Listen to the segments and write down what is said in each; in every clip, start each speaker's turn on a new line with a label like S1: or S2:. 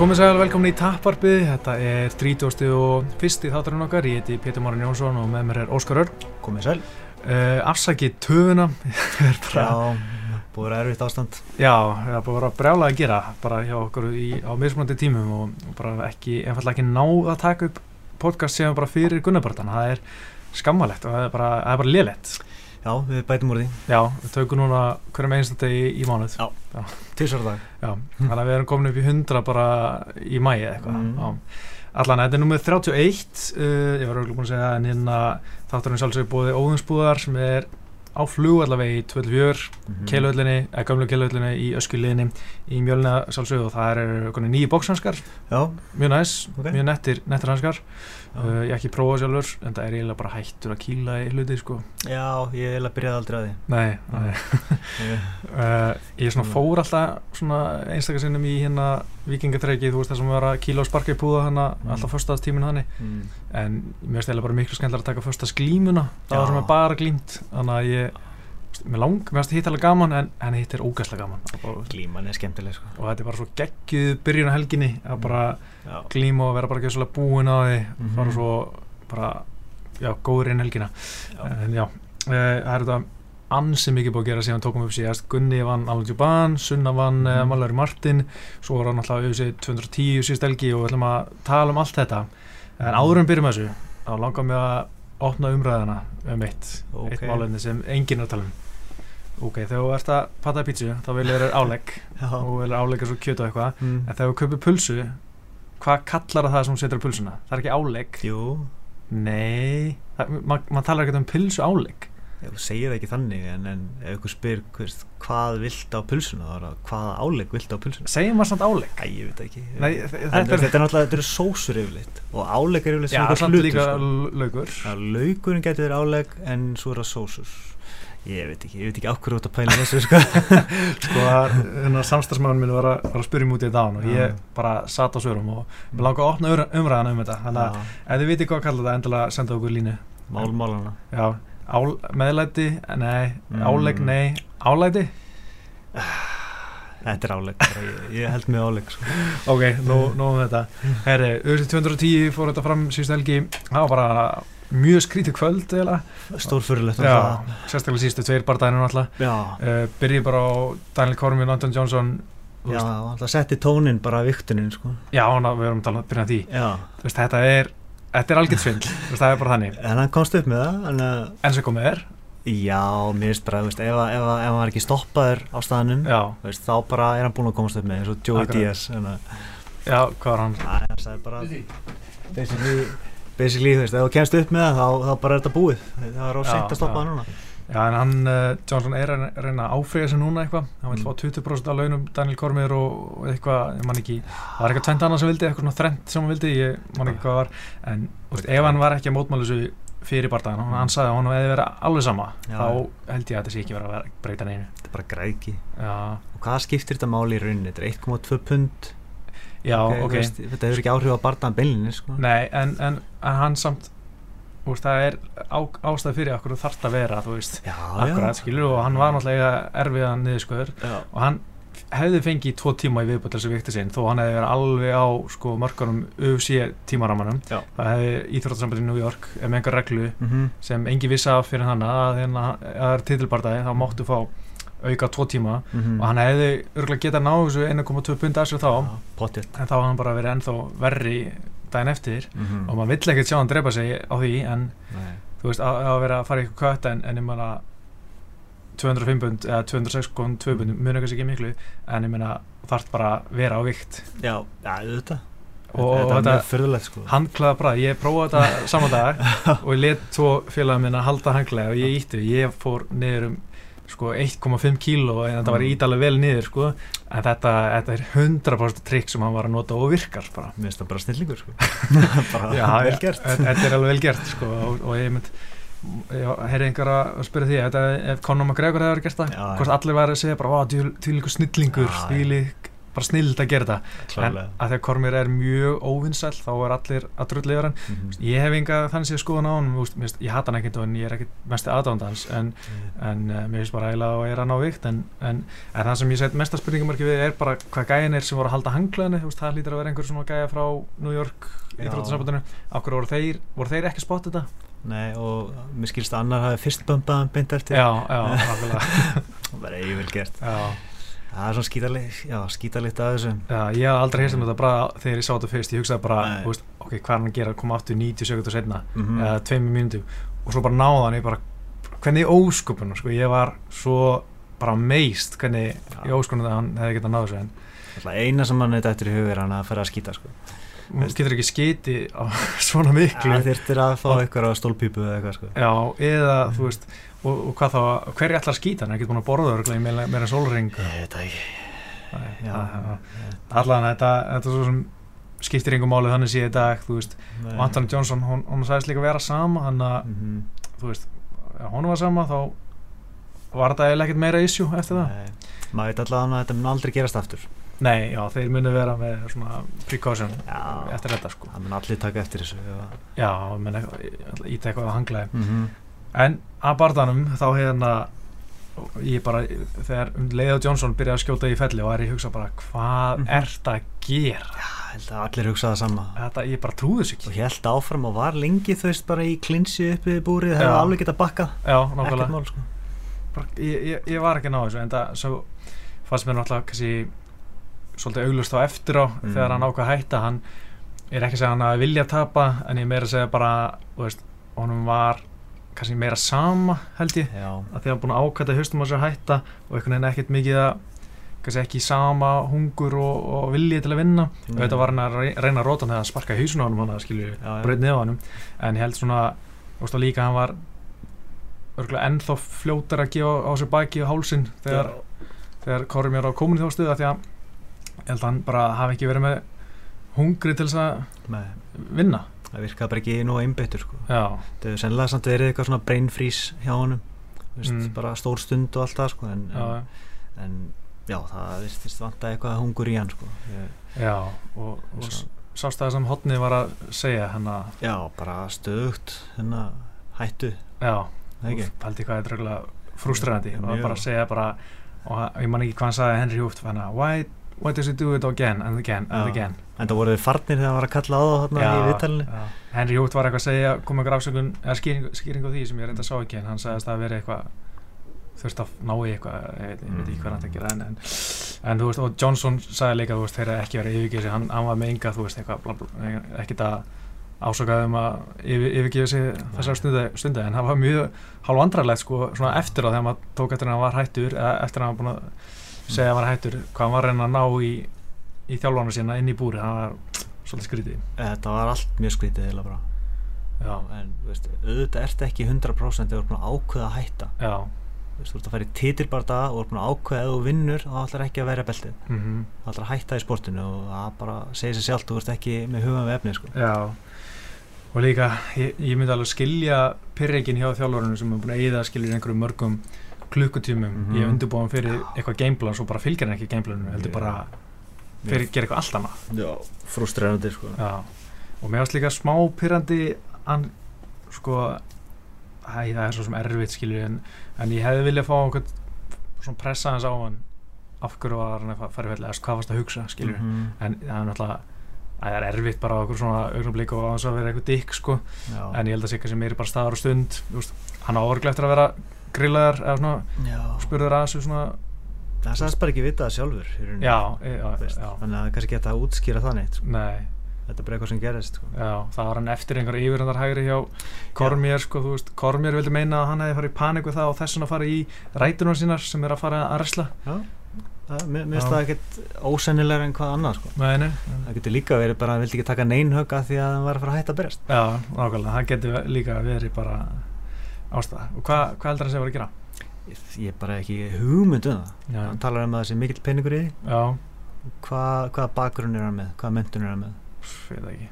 S1: komið sæl velkomin í Tapparpið, þetta er 30. og fyrsti þátturinn okkar, ég heiti Pétur Márin Jónsson og með mér er Óskar Örn.
S2: Komið sæl.
S1: Uh, afsakið töfuna,
S2: bara, já, búið að erfitt ástand.
S1: Já, það er búið að vera brjálega að gera bara hjá okkur í, á mismunandi tímum og, og bara ekki, einfallega ekki náð að taka upp podcast sem bara fyrir Gunnabartan, það er skammalegt og það er bara, það er bara liðlegt.
S2: Já, við bætum úr því.
S1: Já, við tökum núna hverjum einstandi í, í mánuð.
S2: Já, já. tísar dag.
S1: Já, þannig að við erum komin upp í 100 bara í mæi eitthvað. Mm. Allan, þetta er nummið 31, uh, ég var auðvitað búin að segja en hérna þátturinn sjálfsögur búið Óðinsbúðar sem er á flug allavega í 24, mm -hmm. keilöðlinni, eða gamlu keilöðlinni í öskuliðinni í mjölna sjálfsögur og það eru nýju bókshanskar, mjög næst, okay. mjög nettir, nettir hanskar. Uh, ég ekki prófa sjálfur en það er eiginlega bara hættur að kýla í hluti sko.
S2: Já, ég er eiginlega byrjað aldrei að því
S1: Nei, nei. uh, Ég svona fór alltaf svona einstakar sinnum í hérna vikingatreikið, þú veist það sem var að kýla og sparka í púða hana mm. alltaf förstaðstíminu hann mm. en mér finnst eiginlega bara miklu skemmtilega að taka förstaðsglímuna það var svona bara glímt þannig að ég mér lang, mér finnst hitt alveg gaman en, en hitt er ógæslega gaman
S2: glíman er skemmtileg sko.
S1: og þetta er bara svo geggjuð byrjun á helginni að mm. bara já. glíma og vera bara ekki svolítið búin á því mm -hmm. fara svo bara já, góður inn helgina já. en já, e, það er þetta ansið mikið búið að gera síðan tókum við upp síðast Gunni vann Alan Djuban, Sunna vann mm. Malari Martin, svo var hann alltaf auðvitað 210 síðust helgi og við ætlum að tala um allt þetta en áður en byrjum þessu, þá langar mér að opna umræðina um eitt, okay. eitt málefni sem enginn er að tala um Ok, þegar þú ert að patta pítsu þá vilja þér álegg. Og vilja álegga svo kjötu og eitthvað. Mm. en þegar þú kaupir pulsu hvað kallar það sem setur á pulsuna? Það er ekki álegg.
S2: Jú.
S1: Nei, maður ma talar ekki um pulsu álegg.
S2: Þú segir það ekki þannig en, en ef ykkur spyr hvers, hvað vilt á pulsuna þá er það hvaða álegg vilt á pulsuna?
S1: Segir maður samt álegg?
S2: Æ, ég veit ekki. Nei, en þetta er, þetta er náttúrulega, þetta eru sósur yfirleitt. Og álegg er yfirleitt
S1: svona hlutur Já, samt líka sko. laugur.
S2: Laugurinn getur álegg en svo er það sósur ég veit ekki, ég veit ekki ákveður út að pæla þessu sko,
S1: sko að samstagsmæðun minn var að, var að spyrja mútið í dag og ég bara satt á svörum og mm. langar að opna umræðan um þetta. Þannig að ef þið vitið hvað að kalla þetta endilega senda okkur línu.
S2: Málmálana
S1: Já, ál, meðlæti, nei, mm. álegg, nei, álæti?
S2: Þetta er álegg, ég, ég held mig álegg sko.
S1: Ok, nú, nú um þetta. Herri, auðvitað 210 fór þetta fram síðust helgi, það var bara mjög skrítið kvöld
S2: stórfyrirlegt
S1: sérstaklega sístu tveir barndaginu uh, eh, byrjið bara á Daniel Cormier og Anton Johnson
S2: já, það setti tónin bara að viktunin sko.
S1: já, ná, við erum talað að byrja því. Veist, þetta er, er algjört svindl. Það er bara þannig.
S2: En hann komst upp með það en,
S1: en sem komið er.
S2: Já, mér finnst bara, veist, ef, ef, ef hann var ekki stoppaður á staðanum veist, þá bara er hann búin að komast upp með eins og Joey Diaz
S1: já, hvað var hann?
S2: það er bara basically basically, þú veist, ef þú kemst upp með það þá, þá bara er þetta búið, það er á sent að stoppa það núna
S1: Já, en hann, uh, Johnson er að reyna að áfriða sig núna eitthvað hann vil mm. fá 20% af launum Daniel Cormier og eitthvað, ég man ekki það var eitthvað tvent annað sem vildi, eitthvað svona þrent sem hann vildi ég man ekki hvað var, en veist, ef hann var ekki að mótmála þessu fyrir barndagan mm. hann sagði að hann hefði verið alveg sama Já. þá held ég að þetta sé ekki verið að breyta neina
S2: Þetta er bara græki og hvað skiptir þetta máli í rauninni? Þetta er 1,2 pund
S1: Já, okay, okay.
S2: Veist, þetta hefur ekki áhrif á barndagan beilinni sko.
S1: Nei, en, en, en hann samt úr, það er á, ástæð fyrir okkur þarft að vera, þú veist
S2: já,
S1: akkurat,
S2: já.
S1: skilur, og hann var náttúrulega erfiðan niðursköður og hann hefði fengið tvo tíma í viðbútt þessu vikti sinn, þó hann hefði verið alveg á sko mörgunum UFC tímaramanum
S2: já.
S1: það hefði Íþróttarsamband í New York með einhver reglu mm -hmm. sem engi vissi af fyrir hann að það er titilbardaði, þá máttu fá auka tvo tíma mm -hmm. og hann hefði örgulega getað náðu þessu 1,2 pund að sér þá
S2: ja,
S1: en þá hafði hann bara verið ennþá verri daginn eftir mm -hmm. og maður vill ekkert sjá hann drepa sig á því en Nei. þú veist að, að vera að fara í eitthvað kött en, en ég meina 205 pund eða 206,2 pund mjög nægast ekki miklu en ég meina þarf bara að vera á vikt
S2: Já, ja, þetta
S1: og
S2: þetta sko
S1: handklaða bræð, ég prófaði þetta saman dag og ég let tvo félagum minna halda handklaða og ég ítti, ég fór niður um sko 1,5 kíló en þetta var mm. ídalega vel niður sko. En þetta, þetta er 100% trikk sem hann var að nota og virkar bara.
S2: Mér finnst það bara snillingur sko.
S1: Bara Já, vel gert. Þetta er alveg vel gert sko og, og ég mynd heyrði einhver að spyrja því ef Conor McGregor hefur gert það? Hvort allir væri að segja bara því líka snillingur því lík bara snild að gera þetta en
S2: Klárlega.
S1: að því að Kormir er mjög óvinnsæll þá er allir að drulli yfir hann
S2: Mhm.
S1: ég hef enga þannig séð skoðan á hann ég hata hann ekkert og en ég er ekkert mesti aðdándans en, en uh, mér finnst bara eiginlega að er hann á vikt en, en, en það sem ég sett mesta spurningamarki við er bara hvað gæin er sem voru að halda hanglaðinu það hlýtur að vera einhver svona gæja frá New York í
S2: Já.
S1: þróttasambandinu okkur voru þeir, voru þeir ekki spott þetta?
S2: Nei, og mér skilst að annar hafi fyrst bömbað hann beint eftir
S1: Já, já,
S2: Það var eiginvel gert
S1: já,
S2: Það er svona skítalitt, af þessu.
S1: Já, ég hef aldrei heyrst um þetta bara þegar ég sá þetta fyrst, ég hugsaði bara veist, ok, hvað er hann að gera, koma aftur 90 sekundur setna
S2: Mhm.
S1: eða tveimur mínútu og svo bara náða hann ég bara, hvernig ósköpunum sko, ég var svo bara meist hvernig í ósköpunum það hann hefði getað náðu
S2: Alltaf eina sem hann þetta eftir í hug er hann að fara að skýta sko.
S1: hún getur ekki skiti á svona miklu.
S2: Það þyrftir að fá eitthvað á stólpípu eða eitthvað sko.
S1: já, eða þú veist og, og hvað þá, hverju ætlar að skýta hann er ekki búin að borða örglega í meira,
S2: Ég veit það ekki.
S1: Allan þetta, þetta er svo sem skiptir yngum málið þannig sé í dag veist, og Anthony Johnson hún, hún sagðist líka vera sama hann að,
S2: Mhm.
S1: þú veist hún var sama þá var þetta eiginlega ekkert meira issue eftir það.
S2: Nei. Maður veit allavega að þetta mun aldrei gerast aftur.
S1: Nei, já, þeir munu vera með svona precaution
S2: Já.
S1: eftir þetta sko.
S2: Það mun allir taka eftir þessu já.
S1: Já, menn íta eitthvað að hanglaði
S2: Mhm.
S1: En að barðanum þá hérna ég bara, þegar um leið á Johnson byrjaði að skjóta í felli og er ég hugsa bara hvað
S2: Mhm.
S1: ert að gera?
S2: Já, held að allir hugsa það sama.
S1: Þetta, ég bara trúði
S2: og
S1: ekki.
S2: Held áfram og var lengi þú veist bara í klinsi uppi í búrið það
S1: Já.
S2: hefði alveg getað bakkað.
S1: Já,
S2: ekkert
S1: nákvæmlega
S2: mál sko.
S1: Bara, ég, ég, ég var ekki að ná þessu en það svo fannst mér náttúrulega kannski svolítið auglust á eftir á
S2: Mm.
S1: þegar hann ákvað að hætta. Hann er ekki að segja hann að vilja tapa en ég er meira að segja bara þú veist, honum var kannski meira sama held ég.
S2: Já,
S1: að því að hann búin að ákvæða haustum á sér hætta og einhvern veginn ekkert mikið að kannski ekki sama hungur og, og vilji til að vinna.
S2: Nei.
S1: auðvitað var hann að rey- reyna að róta hann að sparka í hausinu á hann hann skilju
S2: já.
S1: braut nefa hann en ég held svona og líka hann var örgulega ennþá fljótar að gefa á sér baki og hálsin þegar, þegar Korri mér á komin þá stuða því að ég held að hann bara hafi ekki verið með hungri til þess að
S2: Nei,
S1: vinna
S2: það virkaði bara ekki nú einbeittur sko. Það hefur sennilega samt verið eitthvað svona brain freeze hjá honum. Þú veist,
S1: Mm.
S2: bara stór stund og allt það sko en,
S1: já,
S2: en, en já, það virtist vanta eitthvað hungur í hann sko. Ég,
S1: já og, og
S2: Svo-
S1: sást það sem hotni var að segja hann að
S2: Já, bara stöðugt hérna hættu,
S1: já, pældi hvað er frustrerandi og bara að segja bara og ég man ekki hvað hann sagði Henry Húft hann að why, why does he do it again and again and
S2: Já.
S1: again
S2: En það voru farnir þegar hann var að kalla á það í viðtalinu
S1: já. Henry Húft var eitthvað að segja koma ykkur afsökun eða skýring, skýring á því sem ég reynda að sá ekki en hann sagðist að vera eitthvað þurft að ná í eitthvað ég veit, ég veit ekki hvað hann að gera en, en, en þú veist og Johnson sagði líka þú veist þeir eru ekki verið yfirgeið sig hann, hann var með enga þú veist eitthvað bla, bla, ekkert að yfir, yfirgefa sig þessar stundu, stundu en það var mjög hálf andrarlegt sko svona eftir á þegar maður tók eftir hann var hættur eftir hann var búin að segja að hann var hættur hvað hann var að reyna að ná í, í þjálfana sína inn í búri það var svolítið skrítið.
S2: Þetta var allt mjög skrítið eða bara.
S1: Já,
S2: En veist, auðvitað ert ekki 100% þegar þú ert búin að hætta. Veist, þú ert að fara í titilbarda og ert búin að þú vinnur þá ætlar ekki að vera beltið.
S1: Mm
S2: Það ætlar að hætta í sportinu og það bara segir sér sjálft þú ert ekki með hugan við efni sko.
S1: og líka, ég, ég myndi alveg skilja pyrreikin hjá þjálfurinn sem er búin að eyða skilja einhverjum mörgum klukkutímum
S2: Mhm.
S1: ég undirbúin fyrir eitthvað gameplan svo bara fylgir hann ekki gameplaninu, heldur
S2: Já.
S1: bara fyrir gera eitthvað allt annað
S2: Já, frustrerandi sko.
S1: Já, og mér varst líka smá pyrrandi hann, sko æ, það er svo sem erfitt skilju en, en ég hefði viljað fá einhvern svona pressa hans á hann af hverju var hann að fara í velli eða hvað varst að hugsa skilju
S2: Mhm.
S1: en það er náttúrulega að það er erfitt bara á okkur svona augnablik og að vera eitthvað dykk sko
S2: Já.
S1: en ég held að sé kannski meiri bara staðar og stund veist, hann á orðlega eftir að vera grillaðar eða svona spurður að þessu svona
S2: Það sagðist bara ekki vita það sjálfur rauninni.
S1: já, e, já, já,
S2: Þannig að það kannski geta að útskýra það neitt sko.
S1: nei.
S2: Þetta er bara eitthvað sem gerist sko.
S1: Það var hann eftir einhver yfirhandarhægri hjá Kormér, sko, Kormér vildi meina að hann hefði farið í panik við það og þess vegna farið í rætunar sínar sem er að fara að resla
S2: mér finnst það ekkert ósennilegur en hvað annað sko.
S1: Nei, nei,
S2: Það getur líka verið bara að hann vildi ekki taka neinhögga því að hann var að fara að hætta að berast
S1: já, nákvæmlega, það getur líka verið bara ástæða? Og hvað hva heldur hann sé að vera að gera?
S2: Ég, er bara ekki hugmynd um það.
S1: Já,
S2: Hann talar um að það sé mikill peningur í því. Hva, Hvaða bakgrunn er hann með? Hvaða mentun er hann með?
S1: pff, ég veit það ekki.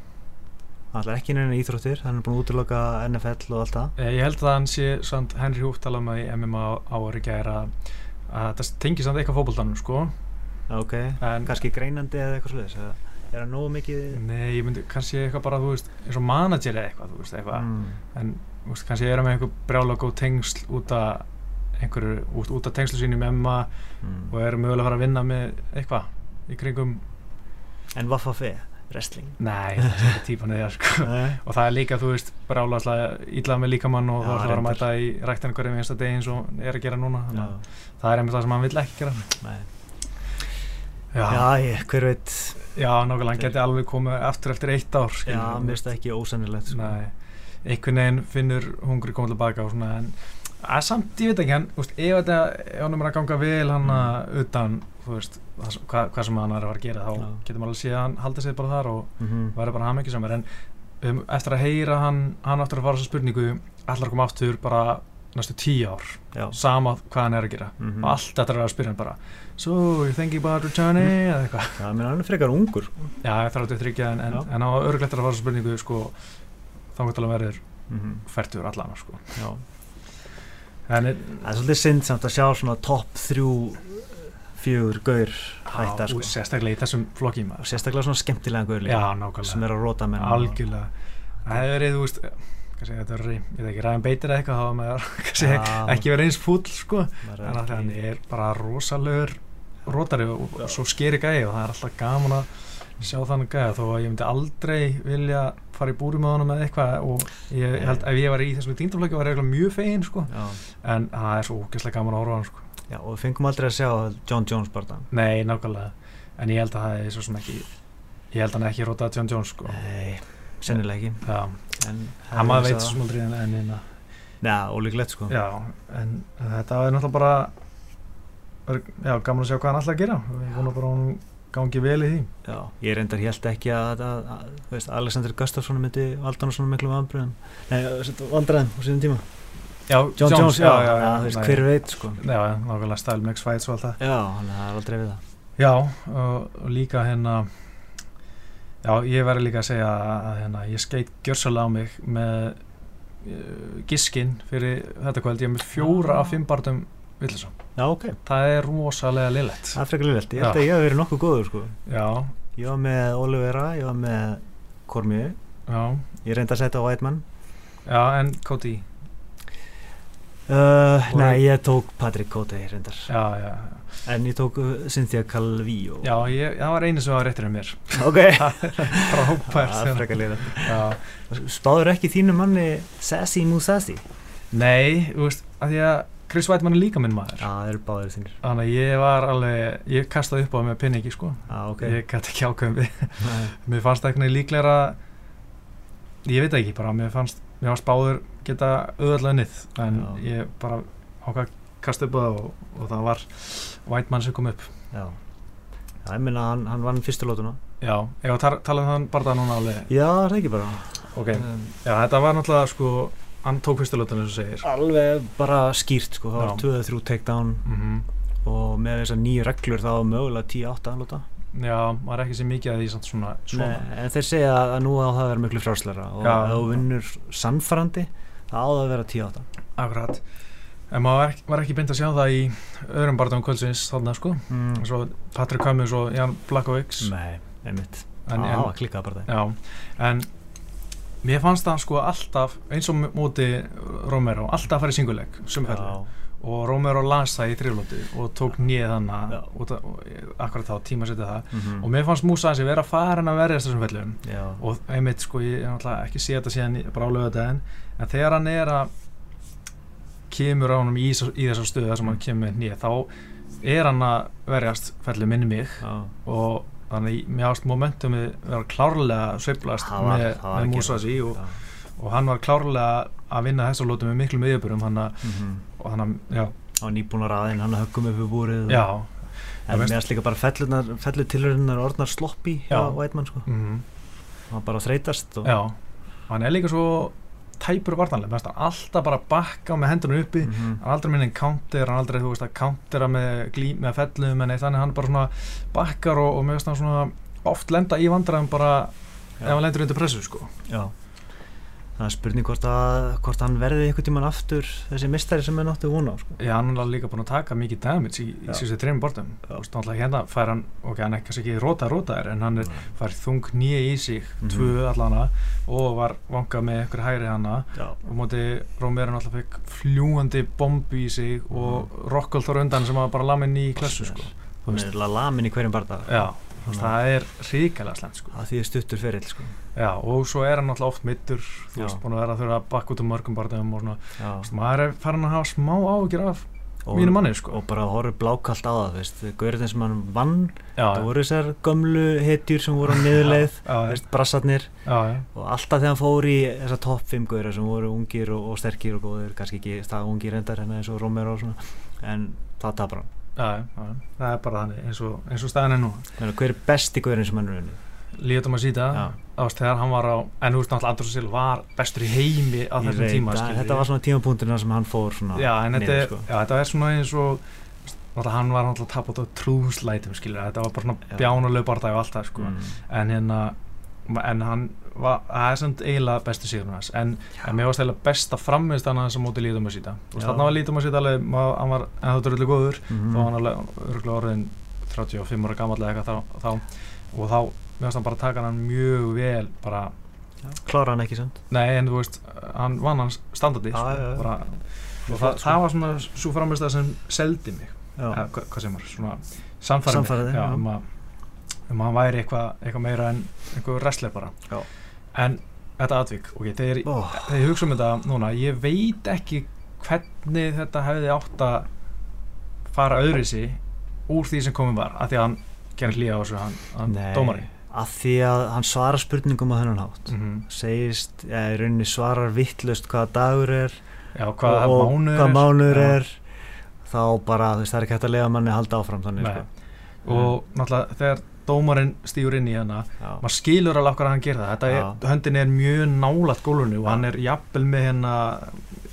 S2: Hann ætlar ekki neina íþróttir, hann er búin að útiloka NFL og allt það.
S1: Eh, Ég held að hann sé, samt, Henry Hútt talaði um það í MMA ári gæra að það tengir samt eitthvað fótboltanum, sko.
S2: Ok,
S1: En-
S2: kannski greinandi eða eitthvað sluðis er það nógu mikið
S1: Nei, ég myndi kannski eitthvað bara, þú veist, eins og manager eða eitthvað, þú veist, eitthvað.
S2: Mm.
S1: en veist, kannski er hann með einhver brjála góð tengsl út af einhverju, út, út af tengslu sínu með Emma
S2: Mm.
S1: og er mögulega að fara að vinna með eitthvað í kringum,
S2: en Vaffafe, wrestling?
S1: Nei, það er típan eða sko. Og það er líka, þú veist, brjála ítlað með líkamann og
S2: Já,
S1: þá ætla að fara að mæta í ræktan hverjum einsta degi eins og er að gera núna. Það er einmitt það sem hann vill ekki gera.
S2: Nei.
S1: Já,
S2: já, ég, hver veit?
S1: Já nákvæmlega, hann geti alveg komið aftur eftir eitt ár
S2: já, mér finnst það ekki ósannilegt sko.
S1: Nei, einhvern veginn finnur hungri komið tilbaka og svona en að samt, ég veit ekki hann, úst, ef þetta ef hann er að ganga vel hann
S2: Mm.
S1: utan, veist, það, hvað, hvað sem hann er að fara að gera, þá
S2: Já.
S1: getur maður alveg séð að hann haldi sig bara þar og
S2: mm
S1: verður bara hann ekki samar en um, eftir að heyra hann, hann aftur að fara þessa spurningu, allar að koma aftur bara næstu tíu ár,
S2: já,
S1: sama hvað hann er að gera.
S2: Mhm.
S1: og allt þetta er að spyrja hann bara so, you thinking about returning? Eða eitthvað.
S2: Já, menn hann er frekar ungur.
S1: Já, ég þarf að þryggja en, en, en á örglegt að fara þessa spurningu sko, þá getur alveg verður
S2: mm
S1: færtur allan sko.
S2: Það er svolítið synd samt að sjá svona topp þrjú fjögur gaur hætta
S1: á,
S2: sko.
S1: sérstaklega í þessum flokki maður.
S2: Sérstaklega svona skemmtilega gaur líka sem er að róta menn.
S1: Algjörlega. Það hefur verið, þú veist þetta er, ég veit ekki, ræðan beitir eitthvað þá maður kannski
S2: Já.
S1: ekki verið eins fúll sko, en hann er bara rosalegur rótari og, og svo skeri gæði og það er alltaf gaman að sjá þannig gæði þó að ég myndi aldrei vilja fara í búri með honum eða eitthvað og ég held ef ég var í þessum tíndaflöki var ég eiginlega mjög fegin sko,
S2: já,
S1: en það er svo ógeðslega gaman að horfa á hann sko.
S2: já, og við fengum aldrei að sjá John Jones bara
S1: Nei, nákvæmlega. En ég held að það er svo sem ekki Ég held að hann ekki rótað John Jones sko.
S2: Nei, sennilega ekki.
S1: Já, hann maður veit svo sem aldrei en, en, en
S2: Nei, ólíklegt sko.
S1: Já, en þetta er náttúrulega bara Já, gaman að sjá hvað hann alltaf að gera Gangi vel í því.
S2: Já, ég reyndar held ekki að, að, að, að veist, Alexander Gustafsson myndi valda hann svona miklu vandræðum Nei, vandræðum á sínum tíma.
S1: Já,
S2: John Jones, já, já,
S1: já,
S2: veist, hver veit sko.
S1: Já, nákvæmlega style mix fights og allt það.
S2: Já, hann er aldrei við það.
S1: Já, og, og líka hérna Já, ég verði líka að segja að hérna, ég skeit gjörsalega á mig með uh, giskin fyrir þetta kvöld, ég er með fjóra af fimm barndum villisam.
S2: Já, ok,
S1: Það er rosalega liðlegt.
S2: það er frekar liðlegt Ég held
S1: Já.
S2: að ég hef verið nokkuð góður sko.
S1: Já,
S2: Ég var með Olivera, ég var með Kormiu
S1: já,
S2: Ég reyndi að setja á Whiteman
S1: já, en Cody,
S2: uh, Nei, ég tók Patrick Cote reyndar.
S1: Já, já,
S2: En ég tók uh, Cynthia Calvillo.
S1: Já, ég, það var einu sem var réttir en mér.
S2: Ok.
S1: Frábært.
S2: Það er frekar liðlegt
S1: Já,
S2: Spáður ekki þínu manni Sassy Musasi?
S1: nei, þú veist, að því að Chris Whiteman er líka minn maður.
S2: Já, það eru báðir þínir
S1: Þannig að ég var alveg, ég kastaði upp á með pinningi, sko.
S2: Já, ok.
S1: Ég gæti ekki ákveðum við. Mér fannst eitthvað líklega ég veit ekki bara mér fannst, mér fannst báður geta auðvitað unnið en
S2: Já.
S1: ég bara ákvað kasta upp á það og, og það var Whiteman sem kom upp.
S2: Já. Já, ég minna hann, hann vann fyrstu lótuna
S1: já, ég var að tala- um þann bara það núna alveg.
S2: Já, það er ekki bara.
S1: Ok,
S2: um,
S1: já þetta var náttúrulega sko hann tók fyrstu lötun eins og segir.
S2: Alveg bara skýrt sko. Það var 2-3 takedown.
S1: Mm
S2: og með þessar nýju reglur þá var mögulega 10-8 lóta
S1: já, maður er ekki sér mikið að því svona, svona.
S2: Nei, En þeir segja að nú á það að vera miklu fráslæra og ef þú vinnur sannfærandi þá á það að vera 10-8
S1: akkurat. En maður var ekki, var ekki beint að sjá það í öðrum barndagum kvöldsins þarna sko.
S2: Mm.
S1: svo Patrick Cummins og Jan Blackovics
S2: Nei, einmitt. Það klikkað bara það
S1: Já, en mér fannst það sko alltaf eins og móti Romero alltaf að fara í singuleik og Romero las það í þrjulóti og tók nýið
S2: Já.
S1: þannig og- akkurat þá tíma setja það.
S2: Mm
S1: og mér fannst Musa þessi vera farin að verjast þessum fellum. Og einmitt sko ég er náttúrulega ekki sé þetta síðan í- bara álega þetta en en þegar hann er að kemur á honum í, í þessar stöðu þar sem hann kemur nýið þá er hann að verjast fellum minni mig.
S2: Já,
S1: og þannig að mér ást momentumið vera klárlega
S2: var-
S1: með,
S2: var
S1: með
S2: að
S1: Musasi og, og hann var klárlega að vinna þessar lótum með miklu meðjöpurum hann að,
S2: Mhm.
S1: og hann að,
S2: nýbúnar aðeinn, hann höggum upp við búrið og- en mér erst líka bara fellu tilhörunar orðnar sloppi hjá
S1: Já.
S2: Whiteman sko.
S1: mm,
S2: hann bara þreytast og,
S1: já, hann er líka svo tæpur vartanlega, mest hann alltaf bara bakka með hendunum uppi
S2: Mhm.
S1: hann er aldrei minni counter, hann aldrei þú veist að countera með, glí, með fellum en eitt þannig hann bara svona bakkar og, og með svona oft lenda í vandræðum bara
S2: Já.
S1: ef hann lendur undir pressu sko
S2: já það er spurning hvort, að, hvort hann verði einhvern tíman aftur þessi mistari sem er náttu vona sko.
S1: Já, hann er líka búin að taka mikið damage í, í síðustu trefnum bortum Náttúrulega hérna fær hann, ok, hann er kannski ekki róta rótaðir en hann er fær þung nýja í sig mm -hmm. tvö allana og var vangað með ykkur hægri hana Já. og móti Rómir náttúrulega fekk fljúandi bombi í sig og mm. Rokkald þar undan sem var bara lamin í klassu sko.
S2: Hún er lamin í hverjum barndag
S1: Já það er ríkala slemt sko.
S2: það því er stuttur fyrir sko.
S1: já, og svo er hann alltaf oft mittur þú veist, búin að vera að þurfa að bakka út um mörgum barndagum og svona, maður er farin að hafa smá ágjur af mínu manni sko.
S2: og bara horfið blákallt á það veist, Gaurðin sem hann vann það voru þessar gömlu hetjur sem voru á niðurleið, brassarnir. Og alltaf þegar hann fór í þessar topp 5 Gaurðir sem voru ungir og, og sterkir og góðir, kannski ekki stað ungir endar hérna eins og Romero og svona, en það tapar hann
S1: Já, já, það er bara þannig eins og, eins og staðin er nú
S2: Hver er besti guðurinn sem hann er unnið?
S1: Líðum að síta þegar hann var á en þú veist náttúrulega Andrós Sil var bestur í heimi á þessum veit, tíma
S2: að, Þetta var svona tímapunkturinn sem hann fór
S1: Já, en þetta, sko. já, þetta er svona eins og hann var náttúrulega tapat á trúslætum þetta var bara svona bjánuleg barndæg og allt það sko. mm. en hérna en hann það er samt eiginlega bestu síðan hans en, en mér varst eiginlega besta framvist hann sem móti lítum að síta og þannig var lítum að síta alveg, hann var ennþá dröldu góður mm -hmm. þá var hann alveg orðin 35 ára gammallega eitthvað þá, þá og þá mér varst hann bara taka hann mjög vel bara
S2: klára hann ekki samt?
S1: Nei en þú veist, hann vann hans standardi ah, ja, ja. Bara, og það, það var svona svo framvist að sem seldi mig. Eða, hvað sem var, svona samfærið um að um að hann væri eitthvað eitthva meira en einhver wrestler bara. Já en þetta atvík ok, þegar, oh. þegar ég hugsa um þetta núna ég veit ekki hvernig þetta hefði átt að fara öðru sig úr því sem komið var að því að hann gerir hlýja á þessu hann, hann dómari.
S2: Að því að hann svarar spurningum á þennan hátt. Mm -hmm. segist, eða í rauninni svarar vittlust hvaða dagur er
S1: Já, hvaða og, mánuður,
S2: hvað mánuður er. Þá bara, þú veist, það er ekki hægt að lega manni að halda áfram þannig sko.
S1: og náttúrulega þegar dómarinn stýur inn í hana. Maður skilur alveg okkar að hann gera það. Er, höndin er mjög nálat gólunni og hann er jafnvel með hérna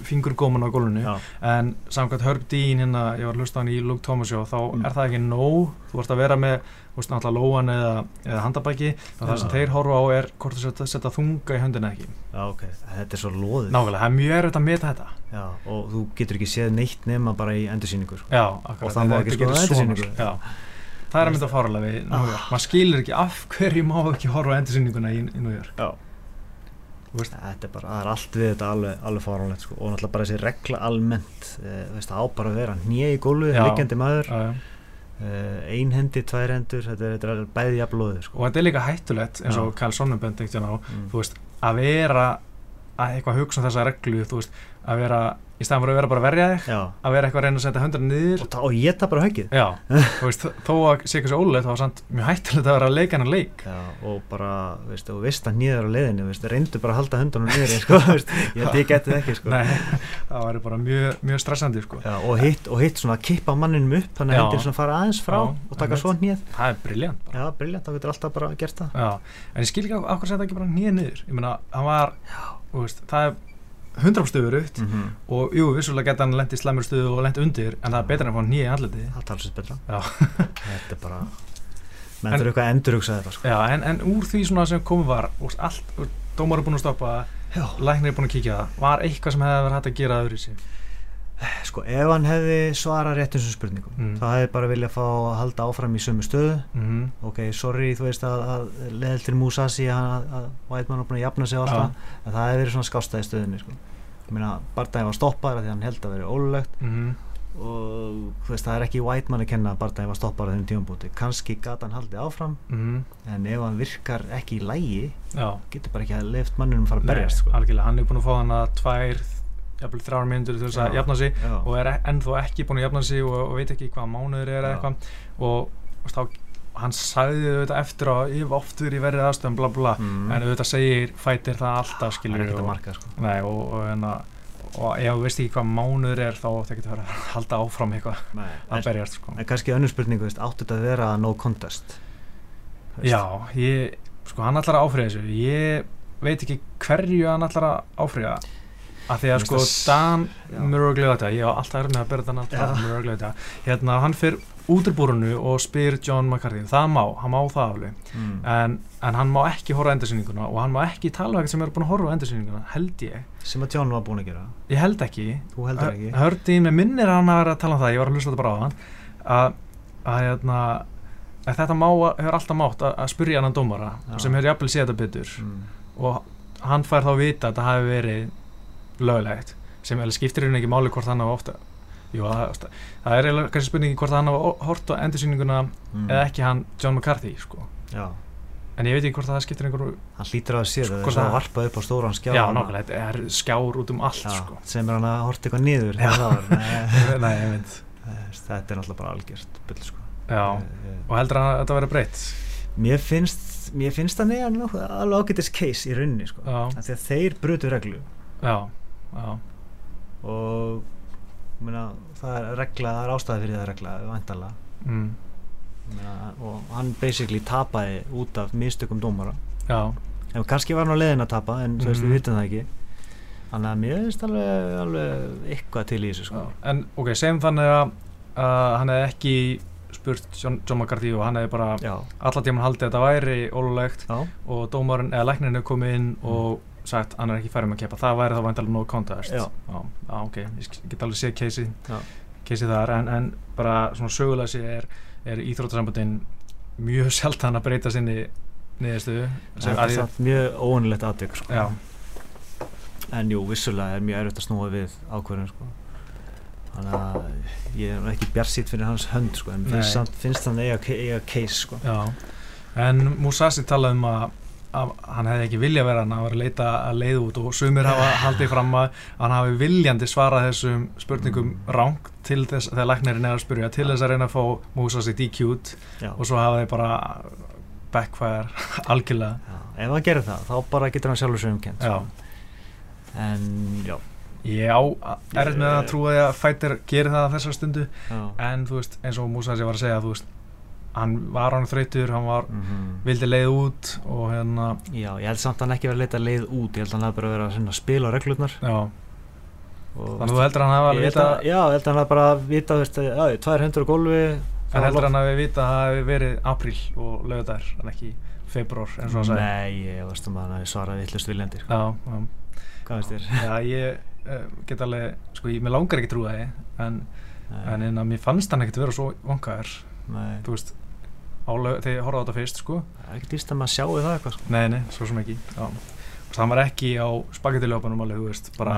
S1: fingurgóman á gólunni en samkvæmt Herb Dean hérna, ég var hlusta hann í Luke Thomas og þá mm. er það ekki nóg. Þú vart að vera með, þú veist náttúrulega lóan eða, eða handabæki það sem þeir horfa á er hvort þú setja, setja þunga í höndina ekki.
S2: Já ok, þetta er svo loðið.
S1: Nákvæmlega, það er mjög erfitt að meta þetta.
S2: Já, og þú getur ekki séð neitt nema bara í endursýningur.
S1: Já, akkurat, og það má ekki skoða endursýningur það er að mynda fáralega við New York maður skilur ekki af hverju má ekki horfa endursyninguna í, í New York
S2: já þetta er bara, það er allt við þetta alveg, alveg fáránlegt sko. og náttúrulega bara þessi regla almennt e, veist, á bara að vera nýja í gólu líkjandi maður já, já. E, ein hendi, tvær hendur þetta er, þetta er bæði jafnlóði sko.
S1: og þetta er líka hættulegt eins og Kjell Sonnenbend mm. að vera að eitthvað hugsa um þessa reglu veist, að vera í staðan fyrir að vera bara að verja þig já. að vera eitthvað að reyna að setja hundra niður.
S2: Og, og ég tapar á höggið.
S1: Já, veist, þó að sé ekki svo ólulegt þá var samt mjög hættilegt að vera að leika hennar leik.
S2: Já, og bara, veist, og vist að nýður á leiðinu veist, reyndu bara að halda hundunum niður sko, ég held ég getið ekki sko.
S1: Nei, það var bara mjög, mjög stressandi sko.
S2: og hitt, og hitt svona að kippa manninum upp þannig að hendur svona fara aðeins frá og taka svo nýð
S1: það er briljant
S2: já, briljant, þá getur alltaf bara gert það.
S1: En ég skil ekki á 100 stöður upp mm -hmm. og jú, vissulega geta hann lendi í slemur stöðu og lendi undir en það er betra en að fá nýja andleti
S2: það talsist betra. Þetta er bara menn þurfa eitthvað að endurugsa þetta sko.
S1: já, en, en úr því sem komið var allt, dómar er búin að stoppa læknir er búin að kíkja það var eitthvað sem hefði verið hægt að gera öðru í sig
S2: sko, ef hann hefði svarað rétt eins og spurningum, mm. þá hefði bara viljað fá að halda áfram í sömu stöðu mm. ok, sorry, þú veist að, að leðil til Musasi að, að Whiteman búin að jafna sig á alltaf, ja. en það hefði verið svona skástæði stöðunni, sko ég meina, Bardagi var stoppar því hann held að verið ólulegt mm. og þú veist, það er ekki Whiteman að kenna að Bardagi var stoppar á þennig tíumbúti kannski gata hann haldið áfram mhm. en ef hann virkar ekki í lægi Já. getur bara ekki að left mannunum fara að berjast,
S1: sko. Þrjára myndur til þess að jafna sig já. og er ennþá ekki búin að jafna sig og, og veit ekki hvað mánuður er eða eitthvað og, þá, hann sagði auðvitað eftir að ég hef oft verið í verið aðstöðum bla bla mm. en auðvitað segir fætir það alltaf skilur
S2: og, marka, sko.
S1: nei, og og ef þú veist ekki hvað mánuður er þá það getur verið að halda áfram eitthvað að berjast sko.
S2: En kannski önnur spurningu, áttu þetta að vera no contest?
S1: Veist? Já, ég, sko hann að áfriða þessu ég veit ekki hverju hann að áfriða að því að sko Dan Muruglu þetta, ég á alltaf er með að byrja Dan Muruglu þetta. Hérna hann fyrr útrbúrunu og spyr John McCarthy, það má, hann má það alveg. Mm. en, en hann má ekki horfa endursyninguna og hann má ekki tala um eitthvað sem er búin að horfa endursyninguna, held ég.
S2: Sem að John var búin að gera.
S1: Ég held ekki,
S2: ekki.
S1: hördi með minnir hann að vera að tala um það, ég var að hlusta þetta bara á hann að, að, hérna, að þetta má, hefur alltaf mátt að, að spyrja annan dómara Já. sem hefur jafnvel séð þetta betur. Mm. og hann fær þá að vita að þetta hafi verið löglegt sem skiptir hérna ekki máli hvort hann hafa ofta Jú, það, það er kannski spurningi hvort hann hafa hort á endursýninguna mm. eða ekki hann John McCarthy sko. en ég veit ekki hvort það skiptir einhverju
S2: hann hlýtur að sér það er varpað upp á stóran skjár
S1: já, nákvæmlega, þetta er skjár út um allt já, sko.
S2: sem er hann að horta eitthvað niður
S1: Nei, ég veit
S2: þetta er náttúrulega bara algjört byll sko.
S1: já, e, og heldur hann að þetta verið breytt?
S2: mér finnst mér finnst það neðan alveg ágættis case í rauninni sko. því að þeir brutu reglu
S1: já, já.
S2: Og Meina, það er regla, það er ástæði fyrir það regla vantala mm. og hann basically tapaði út af mistökum dómara. En kannski var hann á leðin að tapa en þú veist við vitum það ekki. Þannig að mér finnst alveg, alveg eitthvað til í þessu sko.
S1: en ok, segjum þannig að uh, hann hefði ekki spurt John, John McCarthy og hann hefði bara allar tíma haldið að þetta væri ólulegt og dómarinn eða læknirinn hefði komið inn mm. Sagt hann er ekki færið með að keppa það væri þá vantilega no contest já. Á, ok, ég get alveg séð keisi keisi þar, en, en bara svona sögulega sé er, er íþróttarsambundin mjög sjaldan að breyta sinni niðurstöðu
S2: það er ég... mjög óanilegt aðdeg sko. en jú, vissulega er mjög erfitt að snúa við ákverðin sko. þannig að ég er ekki bjart fyrir hans hönd sko, en finnst, finnst hann eiga, eiga case sko.
S1: en Musasi talaði um að að hann hefði ekki vilja vera hann að vera að leita að leið út og sumir hafa haldið fram að hann hafi viljandi svarað þessum spurningum ráng til þess þegar læknirinn er að spurja til þess að reyna að fá músa sitt í kjút og svo hafa þeir bara backfire algjörlega.
S2: Já. ef hann gerir það þá bara getur hann sjálfur svo umkent en já.
S1: Ég á erð með að trúa að fætir gerir það þessar stundu. Já. en þú veist eins og Musa sem var að segja þú veist hann var hann þrautur, hann var mm -hmm. vildi leið út og hérna
S2: Já, ég held samt að hann ekki verið að leita leið út ég held að hann hef bara verið að spila á reglurnar.
S1: Já. Þannig að þú heldur að hann hafa að vita
S2: að, Já, ég held að hann hafa bara vita þú veist, já, tvær hendur á gólfi
S1: En heldur hann að við vita að það hefur verið april og lögðar, en ekki februar eins og það
S2: sagði. Nei, ég veist um að hann hefur svarað vittlust viljandir
S1: Já, já.
S2: Hvað veist þér?
S1: Já, ég uh, get alveg, sko, ég, langar ekki trúa það en, en, en að mér fannst hann ekkert vera svo vonkaður Þú veist álega þegar ég horfaði á þetta fyrst sko.
S2: Það er ekki dýrst að maður sjáu það eitthvað sko.
S1: Nei, nei, svo sem ekki. Það var ekki á spagettiljópanum alveg, þú veist bara,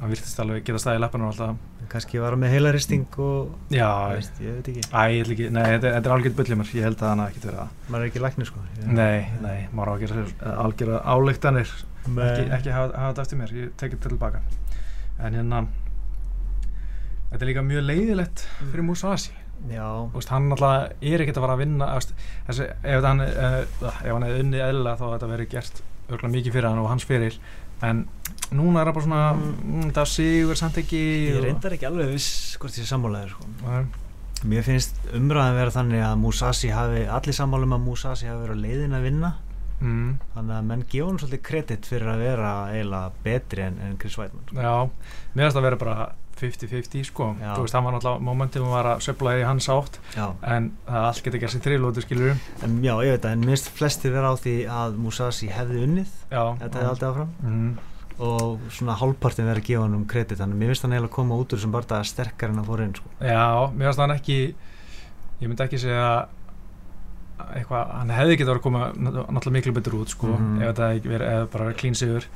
S1: hann virtist alveg geta staðið í leppanum alltaf.
S2: Kanski var hann með heilaristing og
S1: Já,
S2: veist, ég veit ekki.
S1: Æ, ég ekki, nei, þetta, þetta er algjörð bullimur, ég held að hann hafi ekkert verið
S2: það Maður er ekki læknir sko.
S1: Ég, Nei, nei, maður á að gera algjörða álíktanir ekki, ekki hafa, hafa þetta eftir mér, ég tekið til tilbaka En hérna Þetta er líka mjög leiðilegt fyrir Musa Asi Úst, hann alltaf er ekkert að fara að vinna þessi, ef hann ef hann hefði unnið eðla þá þetta verið gert örgulega mikið fyrir hann og hans fyrir en núna er það bara svona mm. mm það sigur samt ekki
S2: ég reyndar ekki alveg viss hvort ég er sammálaður sko. mér finnst umræðan verið þannig að Musashi hafi allir sammálum að Musashi hafi verið á leiðin að vinna mm. þannig að menn gefa hann svolítið kredit fyrir að vera eiginlega betri en, en Chris Weidman
S1: sko. Já, mér finnst það að vera bara 50-50 sko, já. þú veist það var náttúrulega momentum að vara söfla í hans átt já. en það allt getur gerst í þrjulótu skilur
S2: en, Já, ég veit það, en minnst flesti vera á því að Musashi hefði unnið já, þetta hefði alltaf áfram mm. og svona hálfpartin verið að gefa hann um kredit þannig mér finnst hann eiginlega að koma út úr sem bara sterkar en að fóra inn sko.
S1: Já, mér finnst hann ekki ég myndi ekki segja eitthvað, hann hefði getið að vera að koma náttúrulega miklu betur út sko, mm -hmm. ef þetta hefði verið, eða bara klínsigur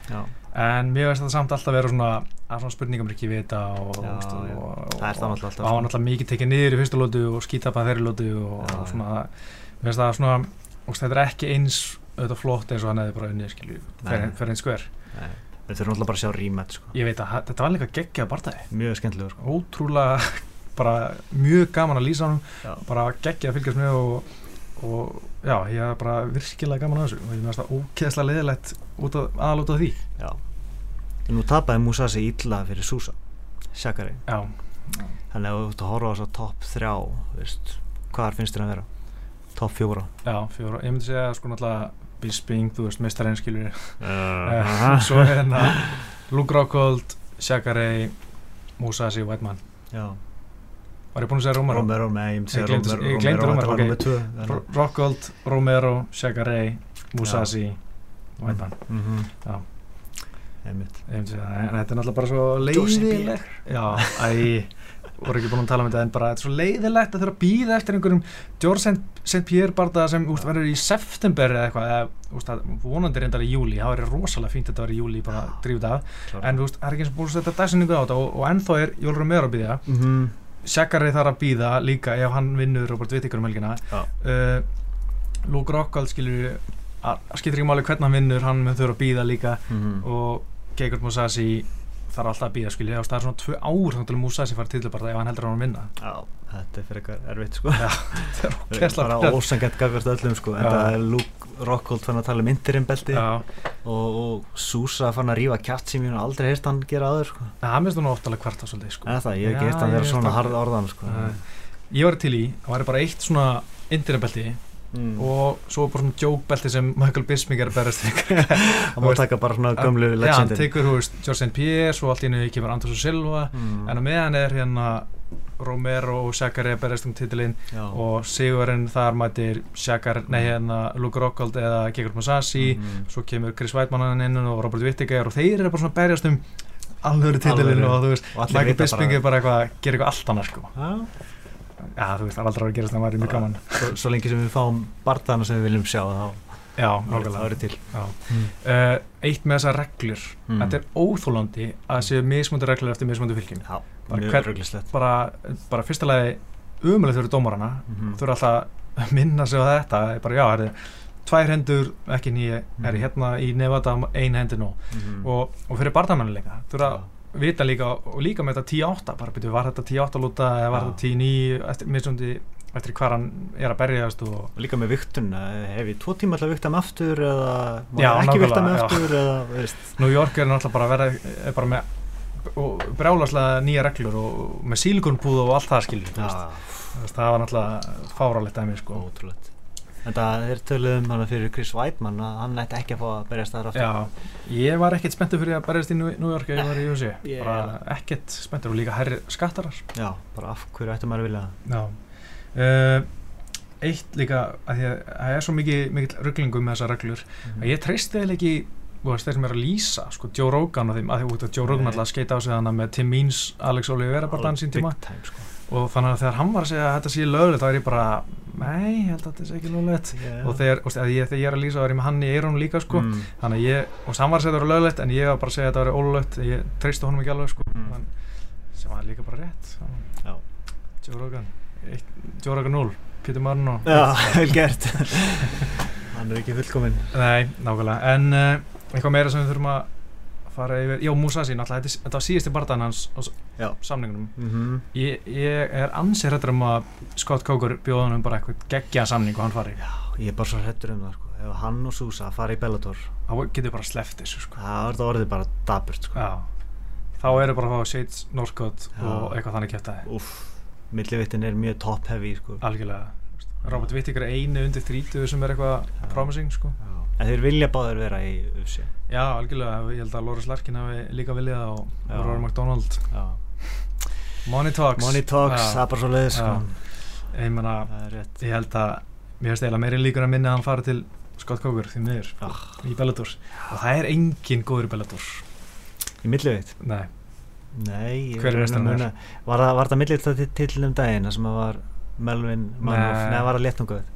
S1: en mér veist þetta samt alltaf vera svona að svona spurningum er ekki vita og, já, og,
S2: og, og það er það alltaf.
S1: og hann alltaf mikið tekið niður í fyrstu lótu og skítapað þeirri lótu og svona, mér veist það svona þetta er ekki eins auðvitað flott eins og hann hefði bara unnið skilju fyrir einn skver
S2: Við þurfum alltaf bara að sjá rímet sko.
S1: Ég veit að þetta var líka geggjað barndagi
S2: Mjög skemmtilegur sko.
S1: Ótrúlega bara mjög gaman að lýsa hann bara geggjað að fylgjast með og og já, ég er bara virkilega gaman að þessu og ég finnst það ókeðslega leðilegt aðal út af því.
S2: Já, en nú tapaði Musasi illa fyrir Susa Shakari
S1: Já.
S2: Þannig að þú ert að horfa á þess að topp þrjá veist, hvað finnst þér að vera? Topp fjóra.
S1: Já, fjóra, ég myndi segja sko náttúrulega Bisping, þú veist, mestarinn skilur uh, Svo er hérna Luke Rockhold, Shakari Musasi, Whiteman
S2: Já.
S1: Var ég búin að segja Romero?
S2: Romero, nei, ég myndi segja
S1: Romero. Ég glemdi Romero, ok. Rockhold, Romero, Chagare Musashi Whiteman. Já
S2: Einmitt.
S1: Þetta er náttúrulega bara svo leiðileg Já, æ voru ekki búin að tala um þetta en bara þetta er svo leiðilegt að þurfa að býða eftir einhverjum George St. Pierre barndag sem úst, verður í september eða eitthvað eða úst, vonandi reyndar í júli það verður rosalega fínt að þetta verður í júli bara drífið af en það er ekki eins og búin að setja dagsinningu á þetta og, og ennþá er Jólur Romero að býða
S2: mm -hmm.
S1: Sjekari þarf að býða líka ef hann vinnur Robert Whittaker um helgina. Uh, Luke Rockhold skilur skilur ekki máli hvernig hann vinnur hann mun þurfa að býða líka.
S2: Mm -hmm.
S1: og Gegard Mousasi þarf alltaf að býða skilja það er svona tvö ár þá til að Musa sér fara til bara ef hann heldur að hann vinna.
S2: Já, þetta er fyrir eitthvað erfitt sko.
S1: Já,
S2: þetta er bara ósangett gafast öllum sko. En það er Luke Rockhold fann að tala um interim-belti og, og Susa fann að rífa kjátt sem ég aldrei heyrt hann gera aður sko.
S1: Já, það minnst hann óttalega kvarta svolítið sko.
S2: Það, ég hef ekki heyrt hann vera svona harð orðan sko.
S1: Ég var til í, það var bara eitt svona interim-belti Mm. og svo bara svona jókbelti sem Michael Bisping er að berast
S2: það má taka bara svona gömlu legendin
S1: hann tekur hú veist George St. Pierre svo allt í hennu kemur Anders og Silva mm. en á meðan er hérna Romero og Shakari að berast um titilinn og Sigurinn þar mætir Shakari, nei hérna Luke Rockhold eða Gegard Mousasi mm. svo kemur Chris Weidmann inn og Robert Whittaker og þeir eru bara svona að berjast um alvöru titilinn og þú veist Michael Bisping er bara eitthvað, gerir eitthvað allt annars sko
S2: já
S1: Já, þú veist, er aldrei að gerast það væri mjög gaman.
S2: Svo, svo lengi sem við fáum barndana sem við viljum sjá þá
S1: Já, nákvæmlega.
S2: Það eru til.
S1: Mm. uh, Eitt með þessar reglur. Mm. Þetta er óþólandi að séu mismundu reglur eftir mismundu fylgjum
S2: Já, mjög reglislegt
S1: bara, bara fyrsta lagi umöðulegt fyrir dómarana. Mm -hmm. þú eru alltaf að minna sig á þetta. Bara já, það er tvær hendur ekki nýja, er ég hérna í nefata ein hendur nú.
S2: -hmm.
S1: og, og fyrir barndamannuleika þú eru að vita líka og líka með þetta 10-8 bara byrju var þetta 10-8 lúta eða var þetta 10-9 eftir missundi eftir hvað hann er að berjast og,
S2: og líka með viktun hef ég tvo tíma alltaf vikta með aftur eða ég ekki vikta með aftur eða,
S1: New York er náttúrulega bara verið er bara með brjálaslega nýja reglur og með sílikonbúð og allt það skiljið það var náttúrulega fáralegt að mér sko.
S2: Ótrúlegt. En það er töluð um hann fyrir Chris Weidmann að hann ætti ekki að fá að berjast þar aftur.
S1: Já, ég var ekkert spenntur fyrir að berjast í New York eða ég var í USA.
S2: Yeah.
S1: Bara ekkert spenntur og líka herri skattarar.
S2: Já, bara af hverju ættum maður að vilja það.
S1: Já. Uh, eitt líka, að því að það er svo mikið, mikið rugglingum með þessa reglur, mm -hmm. að ég treysti eða ekki þeir sem er að lýsa, sko, Joe Rogan og þeim, að því að Joe Rogan alltaf skeita á sig þannig með Tim Means, Alex Oliveira bara þann sín tíma.
S2: Time, sko
S1: og þannig að þegar hann var að segja að þetta sé löglegt þá er ég bara, nei, ég held að þetta sé ekki löglegt.
S2: Yeah.
S1: og þegar, og ég, þegar ég er að lýsa þá er ég með hann í eirónu líka sko.
S2: Mm.
S1: þannig að ég, og hann var að segja þetta var löglegt en ég var bara að segja að þetta var ólöglegt. Ég treysti honum ekki alveg sko.
S2: Mm.
S1: þannig, sem var líka bara rétt Joe Rogan. Joe Rogan 0, Peter Marno
S2: Já, vel gert. Hann er ekki fullkominn.
S1: Nei, nákvæmlega, en uh, eitthvað meira sem við þurfum að fara yfir, já Musashi náttúrulega, þetta var síðusti barndan hans á samningunum
S2: mm -hmm.
S1: ég, ég er ansið hrettur um að Scott Coker bjóða hann um bara eitthvað geggja samning og hann fari.
S2: Já, ég er bara svo hrettur um það sko. Ef hann og Susa fari í Bellator.
S1: Þá getur bara þessu sko.
S2: Það er orðið bara daburt sko.
S1: Já, þá eru bara að fá Shades, Northcott og eitthvað þannig kæft að
S2: Uff, millivittin er mjög top heavy sko.
S1: Algjörlega, Robert Whittaker er einu undir 30 sem er eitthvað promising sko.
S2: Já. En þeir vilja báður vera í UFC
S1: Já, algjörlega, ég held að Loris Larkin hafi líka viljað og Rory McDonald
S2: Já.
S1: Money Talks
S2: Money Talks, það er bara svo leiðis.
S1: Ég menna, ég held að mér finnst eiginlega meirinn líkur að minna að hann fara til Scott Coker því miður
S2: ah.
S1: í Bellator og það er engin góður í Bellator
S2: Í milliveitt?
S1: Nei
S2: Nei,
S1: hver er mestan
S2: þér? Var það, það milliveitt til um daginn sem að var Melvin Manoff, neða var það léttunguð?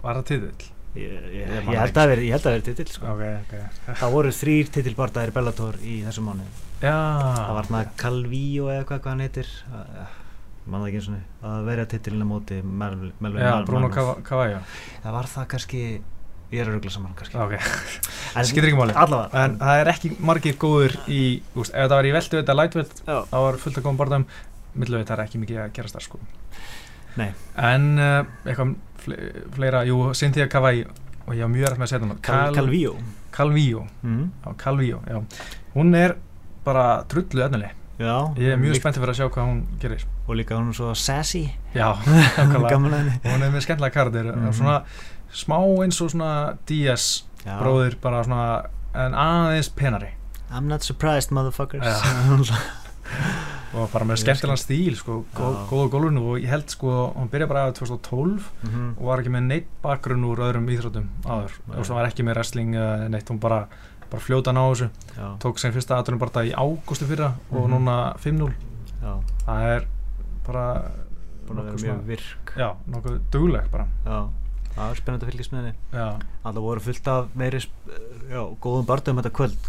S1: Var það titil?
S2: Ég, ég, ég held að það veri titil sko.
S1: okay, okay.
S2: það voru þrýr titilbardaðir Bellator í þessum mánu
S1: Já.
S2: það var svona Calvío eða hvað hvað hann heitir. Mann það ekki eins og að vera titilin á móti Melvin
S1: Bruno Cavallo
S2: það var það kannski ég er að ruggla saman kannski.
S1: Okay. það skilur ekki máli.
S2: allavega.
S1: En það er ekki margir góður í úst, ef það var í veldu þetta lightweight þá var fullt að koma barðum milluveit það er ekki mikið að gerast þar sko.
S2: Nei.
S1: en uh, eitthvað fleira, jú, Cynthia Cavai og ég var mjög rætt með að setja hún
S2: Cal Calvío
S1: Calvío,
S2: mm.
S1: já, Calvío já. hún er bara trullu öðnileg ég er mjög spenntið fyrir að sjá hvað hún gerir.
S2: Og líka hún er svo sassy.
S1: Já, hún er með skemmtilega kardir mm -hmm. svona smá eins og svona Díaz bróðir bara svona en aðeins penari.
S2: I'm not surprised motherfuckers
S1: og bara með skemmtilegan stíl sko, góða gólun og ég held sko hún byrja bara aðeins 2012 mm -hmm. og var ekki með neitt bakgrunn úr öðrum íþrótum aður og svo var ekki með wrestling neitt, hún bara, bara fljóta ná þessu. Já. tók sem fyrsta aðtunum bara í ágústu fyrra mm -hmm. og mhm. núna 5-0 það er bara
S2: búin að vera mjög virk.
S1: Já, nokkuð dugleg bara.
S2: Já, það er spennand að fylgjast með henni. Alltaf voru fullt af meiri já, góðum barndum þetta kvöld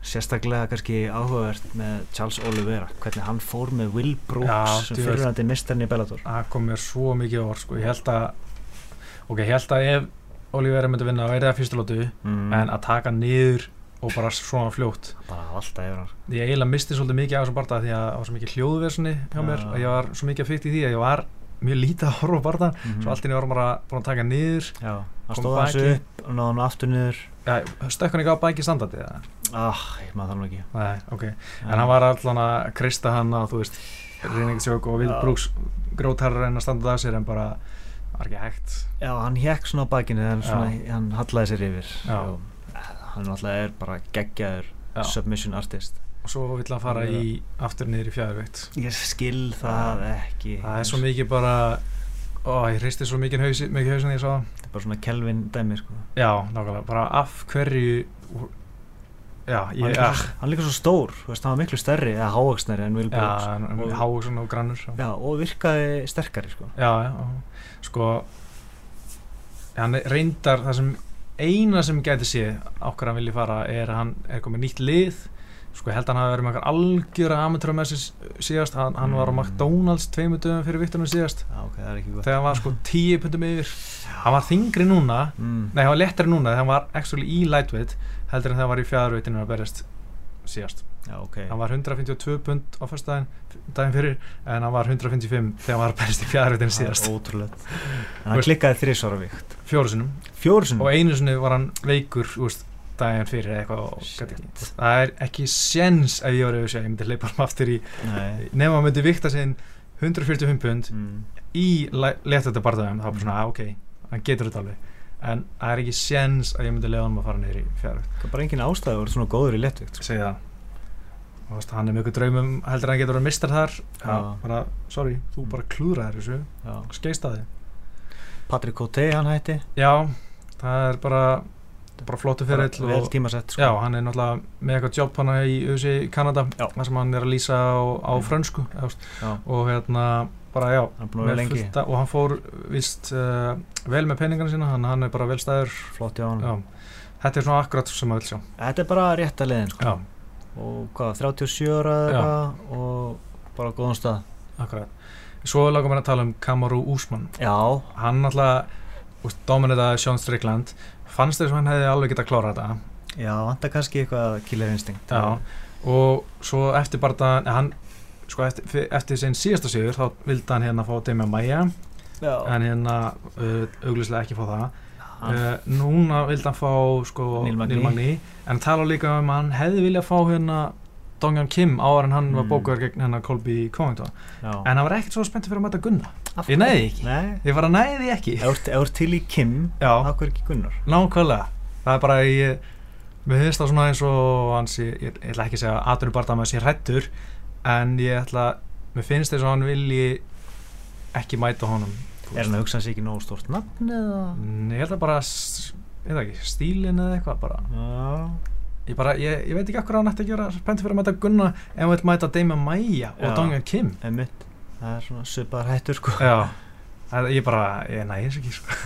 S2: sérstaklega kannski áhugavert með Charles Oliveira, hvernig hann fór með Will Brooks sem fyrirhandi mistarni í Bellator
S1: það kom mér svo mikið orð sko. ég held að ok, ég held að ef Oliveira myndi vinna er það fyrstulótu mm. en að taka niður og bara svona fljótt
S2: bara alltaf yfir hann
S1: ég eiginlega misti svolítið mikið á þessum barnda því að það var svo mikið hljóðverðsni hjá mér ja. að ég var svo mikið að fyrst í því að ég var mjög lítið að horfa barndan mm -hmm. svo allt í nýja vorum bara búin að taka niður
S2: já, hann stóða þessu upp og náða hann aftur niður
S1: stökkan ekki á bæki standardi
S2: ah, ég maður þannig ekki.
S1: Nei, okay. en hann var alltaf að kristja hann að þú veist reyningisjók og Vil Brúks grótarra en að standa það sér en bara var ekki hægt.
S2: Já, hann hekk svona á bækinu en svona, hann hallaði sér yfir. Já. hann alltaf er bara geggjaður submission artist.
S1: Og svo vill hann fara í aftur niður í fjæðurveitt
S2: ég skil það ekki.
S1: það er svo mikið bara ó, ég hristi svo mikið haus, mikið haus en ég sá
S2: það. Er bara svona Kelvin dæmi sko.
S1: já, nákvæmlega, bara af hverju já, ég,
S2: hann, líka, hann líka svo stór, veist, hann var miklu stærri eða hávaksnari en
S1: Brooks hávaksn og grannur
S2: já, og virkaði sterkari sko.
S1: já, sko hann reyndar það sem eina sem gæti sé ákveð hann vilji fara er að hann er komið nýtt lið. Sko held að hann hafi verið með eitthvað algjör amatúra með sér síðast. Hann, hann var á mm. McDonalds tveimu dögum fyrir vittunum síðast.
S2: Ah, okay,
S1: þegar hann var sko tíu pundum yfir. Hann var þingri núna. Mm. nei hann var lettari núna þegar hann var actually í lightweight heldur en hann var í fjæðarveitinu að berjast síðast.
S2: Já, okay.
S1: hann var 152 pund á fyrsta daginn, fyrir en hann var 155 þegar hann var að berjast í fjæðarveitinu síðast.
S2: ótrúlega en hann klikkaði þrísvara vikt.
S1: Fjórusunum og einu sinu var hann veikur úst daginn fyrir eitthvað það er ekki séns ef ég auðvitað að ég myndi leipa hann aftur í nefnum að myndi vikta sinn 145 pund mm. í letþetta barndagum þá er bara svona, mm. ok, hann getur þetta alveg en það er ekki séns að ég myndi leiða hann að fara neyri í fjárvikt
S2: það er bara engin ástæði að vera svona góður í letvikt
S1: segja það. Hann er mjög draumum heldur að hann getur að mista þar. Já, bara, sorry, þú bara klúðraði þessu. Skeist að þið
S2: Patrik Coté hann hætti.
S1: Já, það er bara bara flottu fyrir
S2: vel tímasett
S1: sko. já, hann er náttúrulega með eitthvað jobb hann í USA Kanada þar sem hann er að lýsa á, á frönsku og hérna bara já
S2: hann
S1: fullta, og hann fór vist uh, vel með peningarna sína hann, hann er bara velstæður
S2: flott já, já.
S1: þetta er svona akkurat sem maður vil sjá.
S2: Þetta er bara rétt að leiðin sko. og hvað, 37 ára og bara góðan stað.
S1: Akkurat. Svo lagum við að tala um Kamaru Úsmann
S2: já.
S1: Hann alltaf dominita Sjón Strikland fannst þess að hann hefði alveg gett að klára þetta?
S2: Já, hann er kannski eitthvað
S1: já, og svo eftir bara hann, sko eftir, eftir sin síðasta sigur þá vildi hann hérna fá Demi Maia en hérna uh, auglíslega ekki fá það. Uh, núna vildi hann fá sko Neil Magni en tala líka um að hann hefði viljað fá hérna Dongjan Kim áður en hann mm. var bókuður gegn hennar Kolby Covington. En hann var ekkert svo spenntið fyrir að mæta Gunna Af ég næði ekki,
S2: Nei.
S1: ég var að næði ekki.
S2: Eða til í Kim,
S1: af
S2: hverju ekki Gunnar?
S1: Nákvæmlega, það er bara ég, mér finnst það svona eins og hans, ég, ég, ég ætla ekki að segja það með þessi hrættur en ég ætla, mér finnst þess að hann vilji ekki mæta honum
S2: Er hann að hugsa hans ekki nógu stort nafn eða?
S1: Nei, ég held að bara, ekki, stílin eða eitthvað bara. Ég, bara, ég, ég veit ekki okkur að hann ætti að gera spennt fyrir að mæta Gunna en hann veit mæta Deima Maia og Dongjan Kim.
S2: Einmitt. það er svona söpar hættur sko.
S1: ég bara, ég nægis ekki sko.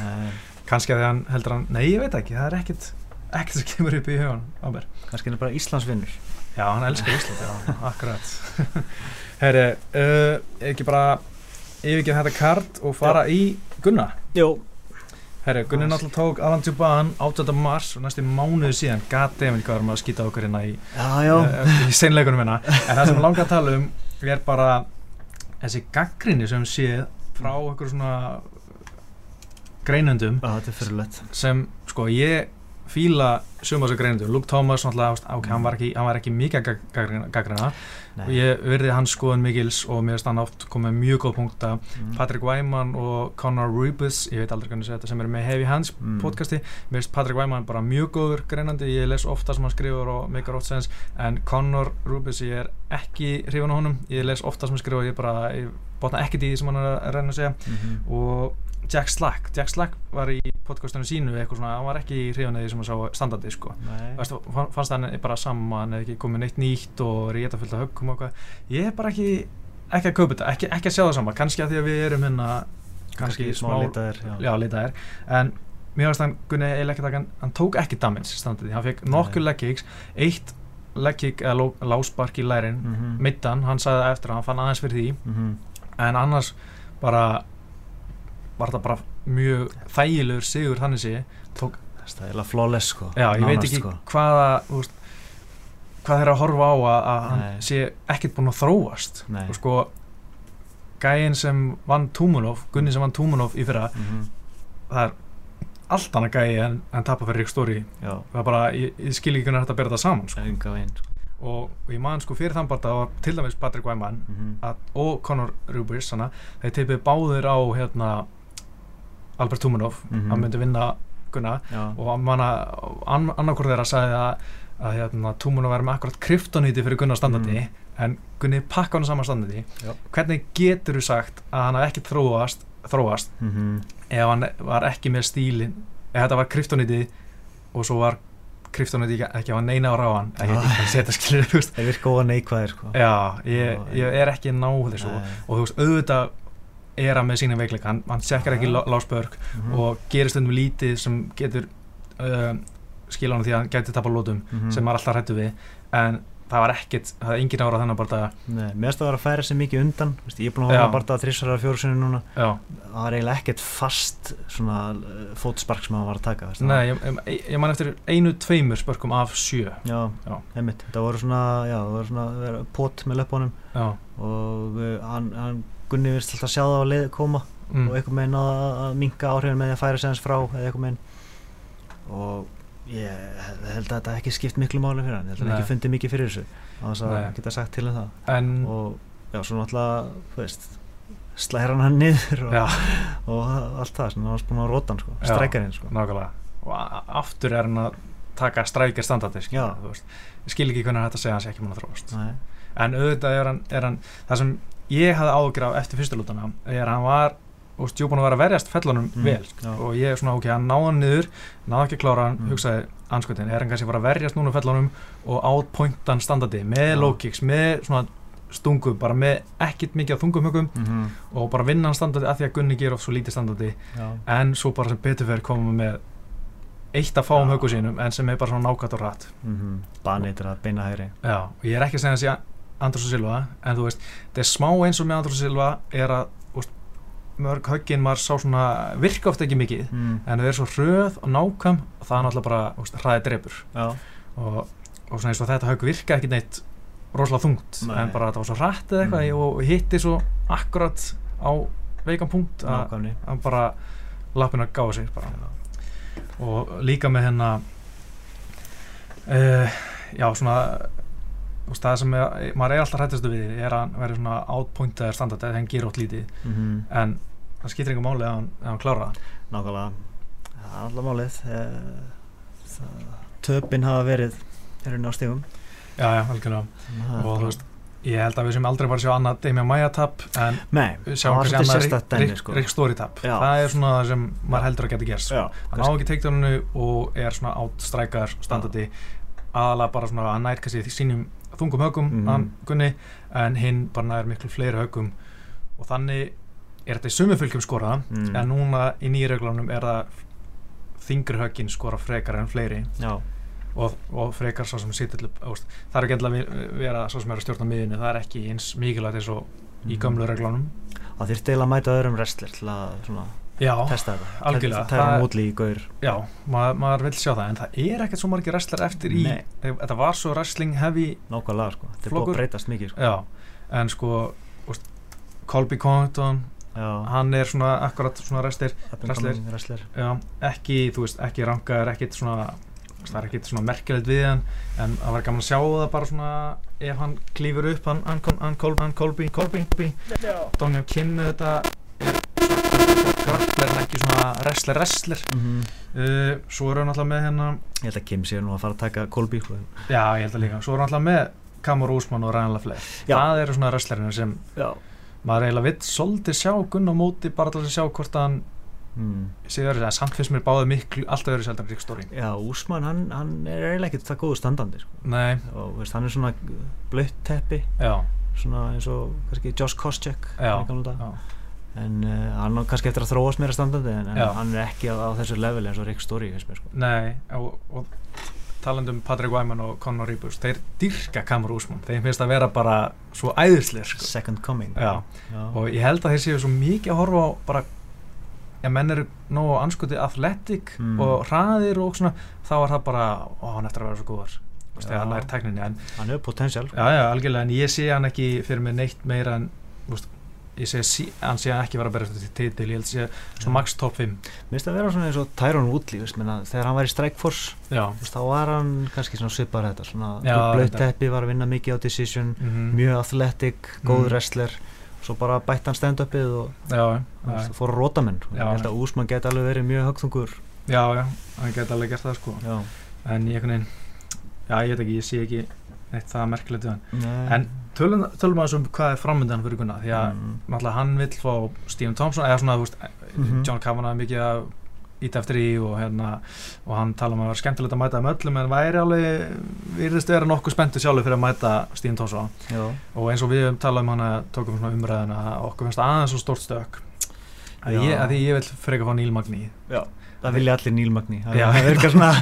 S1: kannski að hann heldur hann nei ég veit ekki, það er ekkert ekkert sem kemur upp í hugan á
S2: kannski hann er bara Íslandsvinnur
S1: já, hann elskar Ísland, já, akkurat. Herri, uh, ekki bara yfirgeð þetta kart og fara já. í Gunna
S2: jú.
S1: Herri, Gunni náttúrulega tók Alan Tuban 8. mars og næstu mánuðu síðan hvað erum við að skýta okkur hérna í,
S2: uh,
S1: í seinleikunum hérna. En það sem við langar að tala um er bara þessi gaggrinni sem séð frá okkur svona greinundum
S2: ah,
S1: sem sko ég fíla suma þessu greinundu, Luke Thomas okay, hann, var ekki, hann var ekki mikið gaggrina ég verði hans skoðan mikils og mér stann átt komið mjög góð punkt að mm. Patrick Wyman og Conor Rubis, ég veit aldrei hvernig þetta sem er með Heavy Hands mm. podcasti. Mér finnst Patrick Wyman bara mjög góður greinandi. Ég les ofta sem hann skrifur og make a lot sense. En Conor Rubis ég er ekki hrifun á honum, ég les ofta sem hann skrifur og ég bara, ég botna ekkert í því sem hann er að reyna að segja. Mm -hmm. og Jack Slack, Jack Slack var í podcastunum sínu eitthvað svona, hann var ekki í hriðunni sem hann sá standardi sko. Væstu, fannst hann bara saman eða ekki komið neitt nýtt og er í þetta fullt af höggum og eitthvað. Ég er bara ekki, ekki að kaupa þetta ekki, ekki að sjá það sama, kannski að því að við erum hérna kannski smá, smá litaðir já, já litaðir, en mér finnst hann Gunni eiginlega ekki að hann, hann tók ekki damage standardi, hann fekk nokkur leg kicks eitt leg kick eða láspark í lærin mm -hmm. middan, hann sagði það eftir að hann fann aðeins fyrir því. Mm -hmm. en annars bara var þetta bara mjög þægilegur sigur þannig sé tók,
S2: það er alveg flawless sko
S1: já, ég veit ekki sko. hvaða úst, hvað þeir að horfa á að, að hann sé ekkert búin að þróast Nei. og sko gæin sem vann Túmunov Gunni sem vann Túmunov í fyrra mm -hmm. það er allt annað gæi en, en tapar fyrir ykkur stóri það er bara, ég, ég skil ekki hvernig þetta ber þetta saman sko.
S2: sko.
S1: og, og ég man sko fyrir þann bara það var til dæmis Patrick Wyman mm -hmm. og Conor Rubers þeir teipið báðir á hérna Albert Tumanov mm -hmm. hann myndi vinna Gunna Já. og manna an, annarkur þeirra sagði að, að hérna, Tumanov væri með akkurat kryptoníti fyrir Gunnar standardi mm. en Gunni pakka hann saman standardi Já. hvernig getur þú sagt að hann hafði ekki þróast, þróast mm -hmm. ef hann var ekki með stílin ef þetta var kryptoníti og svo var kryptoníti ekki á neina á
S2: ég
S1: ekki setja skilur
S2: það virka óa neikvæðir sko.
S1: Ég, ég er ekki náð þessu og þú veist auðvitað er að með sína veikleika, hann, hann sekkar ekki lásbörg mm -hmm. og gerir stundum lítið sem getur uh, skila hann því að hann getur tapað lótum mm -hmm. sem maður alltaf hrættu við. En það var ekkert, það er engin ára þennan bara
S2: Nei, mér finnst það að vera að færa sér mikið undan. Vist, ég er búin að hafa bara þrissara fjórusunni núna. Já. það var eiginlega ekkert fast svona uh, fótspark sem hann var að taka
S1: Nei, ég, ég, ég man eftir einu tveimur spörkum af sjö.
S2: Já, já. einmitt, það voru svona, svona pot með löpunum og hann, hann Gunni virst alltaf að sjá það á leið koma mm. og einhver meginn að, að minga áhrifin með því að færa sér hans frá eða einhver meginn og ég held að þetta ekki skipt miklu máli fyrir hann, ég held að hann ekki fundið mikið fyrir þessu á þess að geta sagt til um það. En og já, svo náttúrulega, þú veist slæra hann hann niður og, og allt það, svona hann var búin að róta hann sko, strækjarinn sko.
S1: Nákvæmlega, og aftur er hann að taka þú veist. Ég skil ekki hvernig þetta segja hans ekki múin að þróast. Nei. en auðvitað er hann, er hann það sem ég hafði ágjur af eftir fyrstulútana er að hann var og stjúbúin að vera að verjast fellunum mm, vel já. og ég er svona ok, hann náða hann niður náða ekki að klára hann, mm. hugsaði anskutin er hann kannski að fara að verjast núna fellunum og átpointan standardi með ja. low kicks með svona stungu, bara með ekkit mikið á þungumhugum mm -hmm. og bara vinna hann standardi að því að Gunni ger of svo lítið standardi já. en svo bara sem beturferð komum með eitt af fáum högu sínum en sem er bara svona nákvæmt og rætt
S2: -hmm. baneitur að beina hægri
S1: já, og ég er ekki að segja að Andrós og Silva en þú veist, það er smá eins og með Andrós og Silva er að veist, mörg höggin maður sá svona virka ofta ekki mikið mm. en það er svo hröð og nákvæm og það er náttúrulega bara hraðið drefur og, og svona eins og þetta högg virka ekki neitt rosalega þungt Nei. en bara það var svo hrætt eða eitthvað mm. og hitti svo akkurat á veikan punkt að bara lappin að gáða bara. og líka með hennar uh, já svona það sem er, maður er alltaf hrættastu við er að vera svona outpointaður standard eða henn ger átt lítið. Mm -hmm. en það skiptir einhver máli ef hann, hann klára það.
S2: Nákvæmlega, það er alltaf málið. Eh, töpinn hafa verið erinn á stífum
S1: Já, já, algjörlega. Og þú veist, ég held að við sem aldrei var að sjá annað Damian Maia tap en
S2: Nei,
S1: við sjáum kannski annað Rick, sko. Rick Story tap. Já. það er svona það sem maður heldur að geta gerst. Sko. hann á ekki teiktuninu og er svona áttstrækar standardi. Aðalega bara svona að nær kannski sínum þungum högum mm -hmm. gunni, en hinn bara næður miklu fleiri högum og þannig er þetta í sumu fylgjum skora mm. en núna í nýreglunum er það þingri högin skora frekar en fleiri og, og frekar svo sem sýttill það er ekki endla að vera svo sem er að stjórna miðinu, það er ekki eins mikilvægt eins og í mhm. gamlu reglunum
S2: Það þurfti eiginlega að mæta öðrum wrestler til að svona
S1: Já,
S2: testa þetta,
S1: algjörlega.
S2: það er mótli í gaur.
S1: Já, maður, maður vil sjá það en það er ekkert svo margir wrestler eftir í þetta var svo wrestling heavy
S2: Nákvæmlega sko, þetta er búin að breytast mikið
S1: sko. Já, en sko úst, Colby Compton hann er svona akkurat svona wrestler,
S2: wrestler.
S1: Já, ekki, þú veist, ekki rangaður ekkert svona það er ekkert svona merkilegt við hann en það var gaman að sjá það bara svona ef hann klýfur upp hann, hann, hann, hann Kolby, Kolby, Kolby Dónjá Kim þetta er grappler en ekki svona wrestler wrestler. Mm -hmm. uh, svo er hann alltaf með hennar
S2: ég held að Kim sé nú að fara að taka Kolby sko.
S1: já ég held að líka, svo er hann alltaf með Kamur Úsmann og Ryan Lafley það eru svona wrestlerinu sem já. maður eiginlega vitt svolítið sjá gunn á móti bara til að sjá hvort hann Mm. Sigur, samt finnst mér báðið miklu alltaf verið seldan Rick Story
S2: Já, Úsmann, hann, hann er eiginlega ekkert það góðu standandi sko. og veist, hann er svona blött teppi. Svona eins og kannski Josh Koscheck en uh, hann er kannski eftir að þróast mér að standandi en, en hann er ekki á, á þessu level eins og Rick Story sko.
S1: Nei, og, og talandum Patrick Wyman og Conor Rebus þeir dyrka Kamur Úsmann þeir finnst að vera bara svo æðislega sko.
S2: Second coming
S1: Já. Já. og ég held að þeir séu svo mikið að horfa á bara ef menn eru nógu anskuti athletic mm. og hraðir og svona þá er það bara, ó hann eftir að vera svo góðar þegar hann er tekninni en,
S2: hann
S1: já já algjörlega en ég sé hann ekki fyrir mig neitt meira en veist, ég sé hann sé hann ekki vera að berja til títil ég held að sé svona max top 5
S2: Mér finnst það að vera svona eins og Tyrone Woodley veist, menna, þegar hann var í Strikeforce veist, þá var hann kannski svona svipar þetta svona blöitt teppi var að vinna mikið á decision mm -hmm. mjög athletic, góð mm. wrestler svo bara bætt hann stand-upið og já, já. fór að róta menn ég held að Úsmann geti alveg verið mjög högþungur
S1: já, já, hann geti alveg gert það sko já. en ég já, ég veit ekki, ég sé ekki eitt það merkilegt við hann. En tölum, tölum að þessum hvað er framöndan fyrir Gunnar, því að mm. náttúrulega hann vil fá Stephen Thompson, eða svona, þú veist mm -hmm. John Kavanagh mikið að ít eftir í og hérna og hann tala um að það var skemmtilegt að mæta um öllum en væri alveg, virðist vera nokkuð spenntu sjálfur fyrir að mæta Stíðan Tónsson og eins og við tala um hann að tókum svona umræðina okkur finnst aðeins svo stórt stök. Að, ég, að því ég vil freka fá Níl Magni
S2: Já, það vilja allir Níl Magni það virkar svona,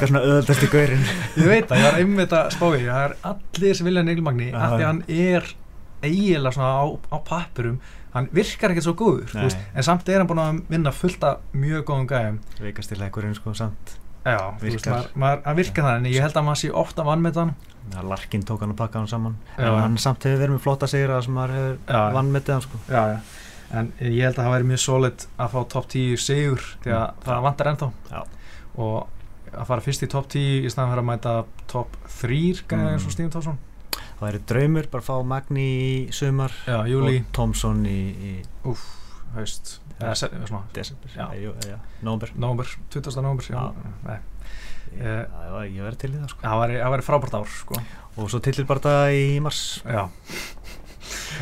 S2: svona öðvöldast í gaurin
S1: Ég veit að ég var einmitt að spói það er allir sem vilja Níl Magni af því hann er eiginlega svona á, á pappurum hann virkar ekkert svo góður veist, en samt er hann búin að vinna fullt af mjög góðum gæðum
S2: veikastileikurinn sko samt.
S1: Já, veist, maður, maður, hann virkar það en ég held að maður sé ofta vann með hann
S2: ja, Larkin tók hann og pakka hann saman. Já, en hann samt hefur verið með flotta sigra sem maður hefur vann með það sko.
S1: já, en ég held að það væri mjög solid að fá top 10 sigur því að mm. það vantar ennþá. Og að fara fyrst í top 10 í staðan fyrir að mæta top 3 gæði eins og Stífn Tórsson
S2: það væri draumur bara að fá Magni í sumar
S1: já, og
S2: Tomsson í, í
S1: Úf, haust.
S2: Ja, desember, nógumber
S1: nógumber, 20. nógumber
S2: ég verði til í það sko.
S1: það væri frábært ár sko.
S2: og svo tillir bara það í mars.
S1: Já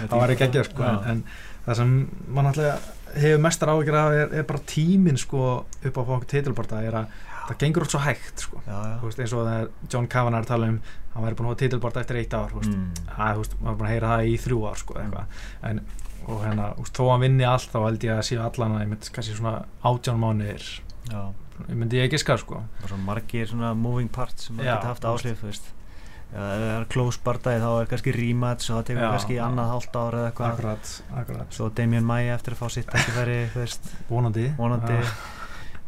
S1: það væri ekki ekki sko, en, það sem mann alltaf hefur mestar áhugir af er, er bara tímin sko, upp á að fá okkur titilbarta er að það gengur allt svo hægt sko. já, já. Veist, eins og þegar John Kavanagh er að tala um hann væri búin að hafa titilbort eftir eitt ár mm. það, veist, maður er búin að heyra það í þrjú ár sko, en og hérna, veist, þó að hann vinni allt þá held ég að séu allan að ég myndi kannski svona átján mánuðir. Ég myndi ég ekki skar sko
S2: margir svona moving parts sem maður geta haft áslif ef það er close barndagi þá er kannski rematch og það tekur já, kannski annað hálft ára eða eitthvað svo Damien Maia eftir að fá sitt ekki færi
S1: vonandi,
S2: vonandi.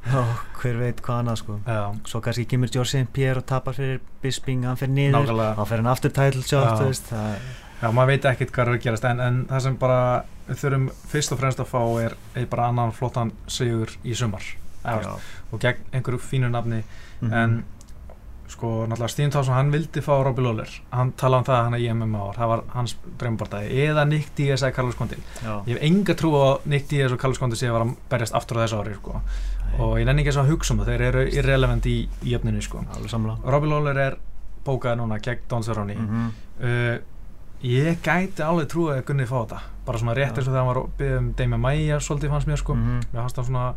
S2: Já, hver veit hvað annað sko Já. Svo kannski kemur George St. Pierre og tapar fyrir Bisping, hann fyrir niður
S1: Nákvæmlega.
S2: þá fyrir hann aftur title shot það...
S1: Já, maður veit ekkert hvað er að gerast en, en það sem bara við þurfum fyrst og fremst að fá er, bara annan flottan sigur í sumar og gegn einhverju fínu nafni mm -hmm. en sko náttúrulega Stíðin Tásson hann vildi fá Robbie Lawler. Hann talaði um það hann að ég MMA ár. Það var hans drömmbordæði eða Nick Diaz eða Carlos Condit. Ég hef enga trú á Nick Diaz og Carlos Condit sem var að berjast aftur á þessu ári sko. og ég nenni ekki að hugsa um það. Þeir eru irrelevant í, í öfninu sko. Robbie Lawler er bókað núna gegn Don Cerrone. Mm -hmm. uh, ég gæti alveg trú að Gunni fá þetta. Bara svona rétt eins og þegar hann var byggðið um Damien Maia svolítið fannst mér sko. Mm -hmm. mér fannst það svona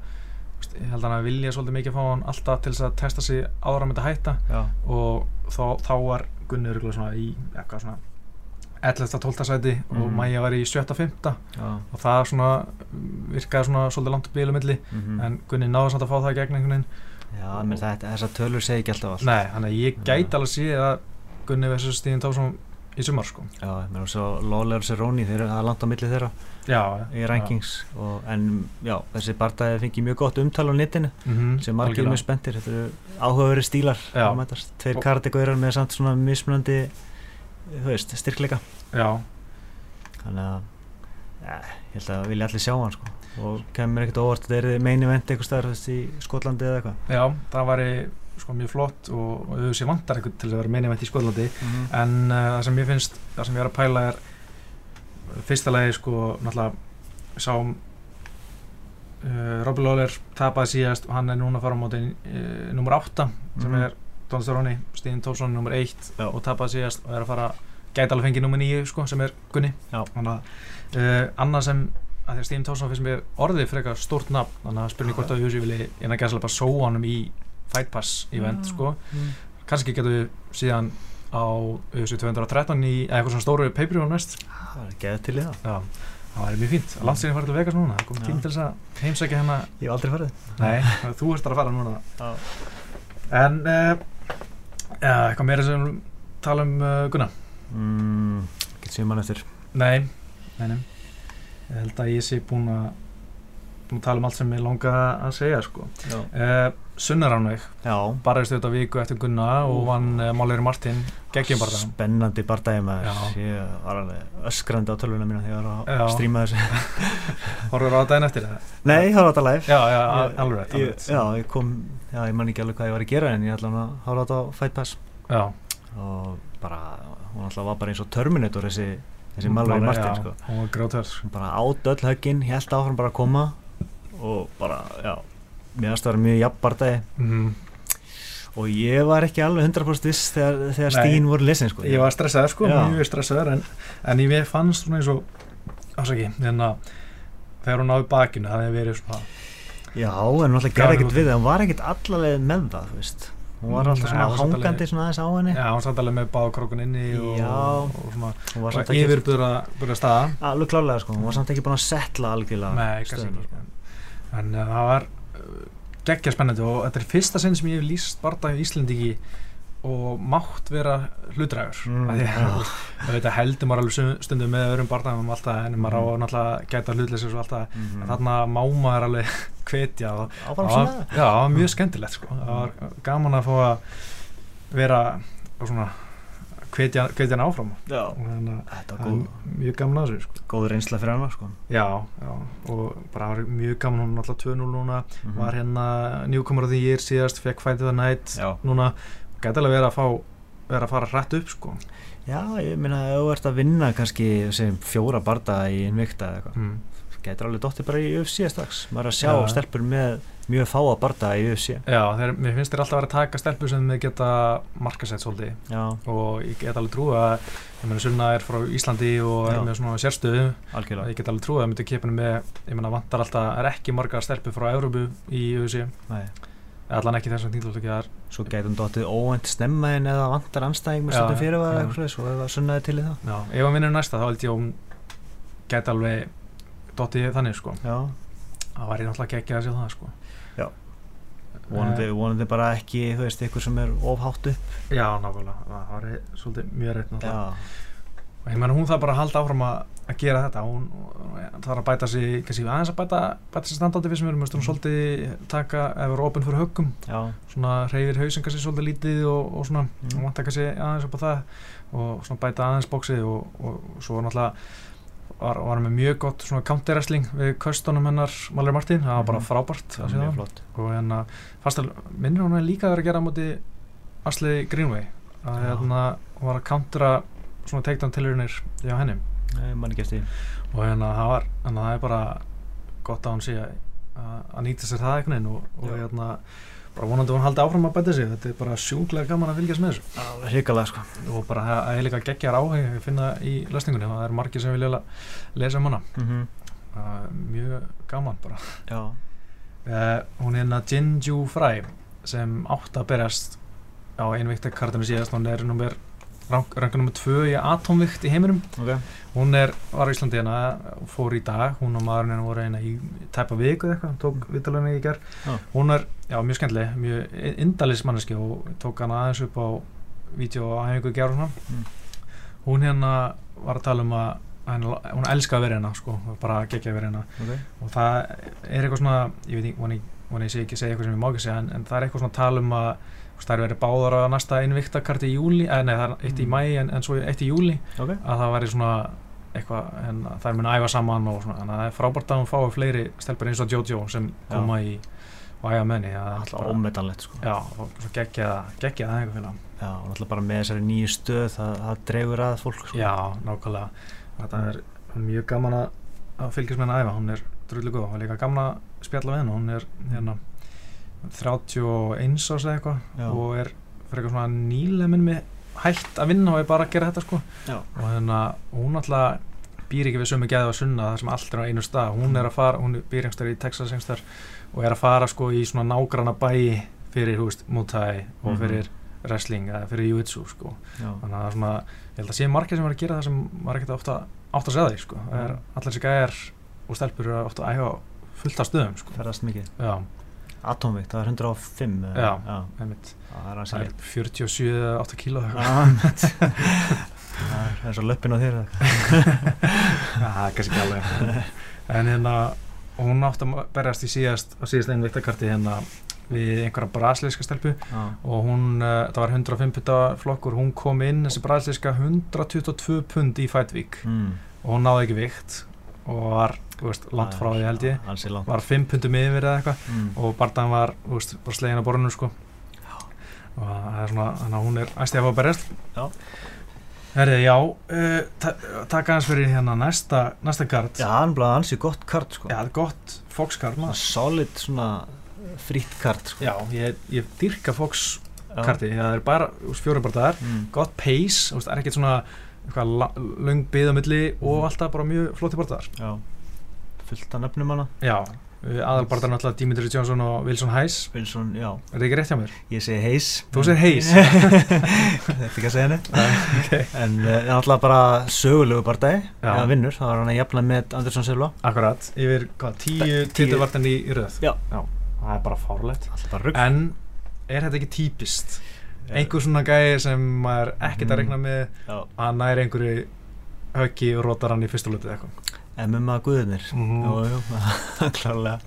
S1: ég held að hann vilja svolítið mikið að fá hann alltaf til þess að testa sig áður að mynda hætta. Já. og þá, þá var svona í eitthvað svona 11-12 sæti mm. og Maja var í 7-5 og það svona virkaði svona svolítið langt upp í eilumilli mm -hmm. en Gunni náði samt að fá það í gegn einhvern veginn.
S2: Já, menn þessar tölur segi ekki alltaf allt.
S1: Nei, þannig að ég gæti alveg að sé að Gunni verður stíðin þá svona í sumar sko.
S2: Já, mér finnst það Lawler og Cerrone þeir eru að landa á milli þeirra
S1: já,
S2: í rankings og, en já, þessi barndagi fengi mjög gott umtal á netinu mm -hmm, sem margir mjög spenntir. Þetta eru áhugaverið stílar tveir kategórar með samt svona mismunandi veist, styrkleika.
S1: Já.
S2: Þannig að ja, ég held að vilja allir sjá hann sko. Og kemur ekkert óvart þetta er meini vend eitthvað starf í Skotlandi eða eitthvað.
S1: Já, það var í sko mjög flott og, auðvitað vantar eitthvað til að vera meinivænt í Skotlandi mm -hmm. en uh, það sem ég finnst, það sem ég er að pæla er fyrsta lagi sko náttúrulega sáum uh, Robby Lawler tapaði síðast og hann er núna að fara á móti uh, nummer 8 sem mm -hmm. er Don Storoni, Stíðin Tófsson nummer 1 Já. og tapaði síðast og er að fara gæti alveg fengið nummer 9 sko sem er Gunni þannig að annað sem að því að Stíðin Tófsson finnst mér orðið eitthvað stórt nafn þannig að spurning hvort að Hjósi vilji eina gæslega bara sóa hann í Fight Pass event mm. sko. Mm. kannski getur við síðan á USA 213 í eitthvað svona stóru pay-per-view næst.
S2: Það er geðið til í það.
S1: Það var mjög fínt, landsleginn farið til Vegas núna. Það kom tím til þess að heimsækja hérna.
S2: Ég hef aldrei farið.
S1: Nei, þú erst að fara núna. Já. en uh, ja, eitthvað meira sem tala um uh, Gunnar?
S2: Mm, getur síðan mann eftir.
S1: Nei, nei, nei. Ég held að ég sé búin að búin að tala um allt sem ég longa að segja sko Sunnaránveg barðist þetta viku eftir Gunna og vann uh, eh, Máleiri Martin. Geggjum barðan
S2: spennandi barðægi með ég var alveg öskrandi á tölvuna mína þegar ég var að stríma þessu.
S1: Horfur það á daginn eftir það?
S2: Nei, horfði á þetta live.
S1: Já, já, alveg rétt
S2: Já, ég kom, já, ég man ekki alveg hvað ég var að gera en ég ætla að horfa þetta á Fight Pass.
S1: Já.
S2: Og bara, hún alltaf var bara eins og Terminator þessi, þessi Máleiri Martin
S1: sko. hún var grátörs
S2: bara át öll högginn, held áfram bara að koma og bara, já að vera mjög jafnbardagi mm -hmm. og ég var ekki alveg 100% viss þegar, þegar stín voru lesin sko.
S1: ég var stressaður sko, Já. mjög stressaður en, en ég fannst svona eins og ásaki, þannig hérna, að þegar hún náði bakinu, það hefði verið svona
S2: Já, en hún alltaf gerði ekkert við það, hún var ekkert allaveg með það, þú veist. Hún var alltaf svona ja, hangandi svona aðeins á henni.
S1: Já, hún satt alveg með báðkrókun inni og, og svona, yfirbúra staða.
S2: Alveg klálega sko, hún var samt ekki búin að setla algjörlega
S1: Nei, kannski ekki en uh, það var geggja spennandi og þetta er fyrsta sinn sem ég hef líst barndagi í Íslindiki og mátt vera hlutræður mm, ja. heldur maður alveg stundum með öðrum barndagum alltaf en maður á mm. náttúrulega gæta hlutleysis og alltaf mm -hmm. þarna má maður alveg hvetja og það var mjög skemmtilegt sko. það var gaman að fá að vera svona hvetja hann áfram það er mjög gaman að þessu sko.
S2: góður einsla fyrir hann sko.
S1: já, já, og bara mjög gaman hún alltaf 2-0 núna mm -hmm. var hérna newcomer of the year síðast fekk Fight of the Night já. núna gæti alveg verið að fá verið að fara hrætt upp sko
S2: já, ég minna að þú ert að vinna kannski sem fjóra barda í einn vikta eða eitthvað mm. Getur alveg dóttir bara í UFC strax. Maður að sjá ja. stelpur með mjög fá að barda í UFC
S1: Já, þeir, mér finnst þér alltaf að vera að taka stelpur sem þið geta markasett svolítið. Já. og ég get alveg trú að ég meina Sunna er frá Íslandi og Já. er með svona sérstöðu.
S2: Algjörlega.
S1: ég get alveg trú að það myndir kipinu með ég meina vantar alltaf, er ekki marga stelpur frá Európu í UFC allan ekki þess að að
S2: Svo getum dóttið óvænt stemmaðin eða vantar anstæðing með stundum fyrir eða eitthvað svo eða Sunnaði til í það.
S1: Já, ef hann vinnur næsta þá held ég að hún get alveg dóttið þannig sko.
S2: Já.
S1: það var ég náttúrulega ekki að sjá það sko.
S2: Vonandi, uh, vonandi bara ekki þú veist, ykkur sem er ofhátt upp.
S1: Já, nákvæmlega, það var svolítið mjög reitt náttúrulega. Og ég menn hún það bara að halda áfram að, gera þetta. Hún þarf að bæta sig kannski aðeins að bæta, bæta sig standátti fyrir sem við erum mm. svolítið taka ef við erum ofinn fyrir höggum.
S2: Já.
S1: svona reyfir hausin kannski svolítið lítið og, og svona, mm. og vant að kannski aðeins upp á það og svona bæta aðeins bóksið og, og svo náttúrulega var, var með mjög gott svona counter wrestling við köstunum hennar Malari Martin, það var bara mhm. frábært
S2: það mjög flott.
S1: Og hérna minnir hún líka að vera að gera á móti Asli Greenway? Að hérna hún var að countera svona takedown tilurinnir hjá henni?
S2: Nei,
S1: og hérna það var, hérna það er bara gott að hún sé að, að nýta sér það eitthvað og, og hérna bara vonandi hún haldi áfram að bæta sig. Þetta er bara sjúklega gaman að fylgjast með þessu.
S2: Já, hrigalega sko.
S1: Og bara að ég líka gegjar áheng ég finna í lesningunni, það er margir sem vilja lesa um hana. Mm -hmm. uh, mjög gaman bara. Uh, hún er hérna Jinju Fry sem átt að berjast á einvíktakartinu síðast. Hún er nummer ranka nummið tvö í atomvikt í heiminum
S2: okay.
S1: hún er, var í Íslandi hérna fór í dag, hún og maðurinn henni voru eina í tæpa viku eitthvað, tók mm. vitalunni í gerð, ah. hún er, já, mjög skemmtileg mjög indalismanniski og tók hann aðeins upp á vídeo og aðeins gerð og svona mm. hún hérna var að tala um að hún elska að vera hérna, sko, bara gegja að vera hérna
S2: okay.
S1: og það er eitthvað svona ég veit ekki, hún er ekki að segja eitthvað sem ég má ekki segja en, en það er eitthvað svona að tala um að það er verið báðar að næsta innviktakart í júli, eða nei það er eitt í mm. mæi en, en svo eitt í júli
S2: okay.
S1: að það væri svona eitthvað, en það er minn að æfa saman og svona, en það er frábært að hún fái fleiri stelpur eins og Jojo sem koma Já. í væga menni
S2: alltaf ómetanlegt sko
S1: já, og svo geggja geggja það einhver félag
S2: já, og alltaf bara með þessari nýju stöð það, það dregur að fólk sko
S1: já, nákvæmlega þetta er mjög gaman að fylgjast með henni æfa hún er drullu góð og líka gaman að spjalla við henni hún er hérna 31 ás eða eitthvað og er fyrir eitthvað svona nýleminn með hægt að vinna og er bara að gera þetta sko
S2: Já.
S1: og hérna hún alltaf býr ekki við sömu gæði á sunna þar sem allt er á einu stað hún er að fara, hún býr einhver í Texas einhver og er að fara sko í svona nágrana bæi fyrir húst Muay og mhm. fyrir wrestling eða fyrir jiu-jitsu sko Já. þannig að svona, ég held að sé margir sem var að gera það sem var ekkert ofta átt að segja því sko, er, allir þessi gæðir og stelpur eru ofta að æfa fullt af stöðum sko.
S2: Atomvikt, það er 105
S1: Já, já. það er, er 47-8 kíló.
S2: Það er svo löppin á þér
S1: Það er kannski ekki alveg. En hérna hún átti að berjast í síðast á síðast einn viktakarti hérna við einhverja brasilíska stelpu ah. og hún, uh, það var 105 punda flokkur, hún kom inn þessi brasilíska 122 pund í Fætvík mm. og hún náði ekki vikt og var veist, langt frá því held ég var 5 pundum yfir eða eitthvað mm. og barndan var, veist, slegin á borðinu sko. og það er svona þannig að hún er æstið að fá berjast Herði, já, uh, ta takk aðeins fyrir hérna næsta, næsta kart
S2: Já, hann blaði ansi gott kart sko.
S1: Já, gott Fox kart maður
S2: Solid svona fritt kart sko.
S1: Já, ég, ég dyrka Fox karti það er bara fjórubardaðar mm. gott pace, það er ekkert svona lang byðamilli mm. og alltaf bara mjög flotti bardaðar
S2: Já fullt af nöfnum hana.
S1: Já, aðalbartar náttúrulega Dimitri Johnson og Wilson Hayes
S2: Wilson, já.
S1: Er það ekki rétt hjá mér?
S2: Ég segi Hayes
S1: Þú segir Hayes?
S2: Þetta er ekki að segja henni okay. En það uh, er náttúrulega bara sögulegu barndægi eða vinnur, það var hann að jafna með Andersson Silva.
S1: Akkurat, yfir hvað, tíu títilvartan í röð?
S2: Já.
S1: já. Það er bara fárlegt En er þetta ekki típist? Einhver svona gæi sem maður ekkert að mm. regna með að næri einhverju höggi og rótar hann í fyrstulötu eitthvað
S2: MMA guðunir -hmm. klárlega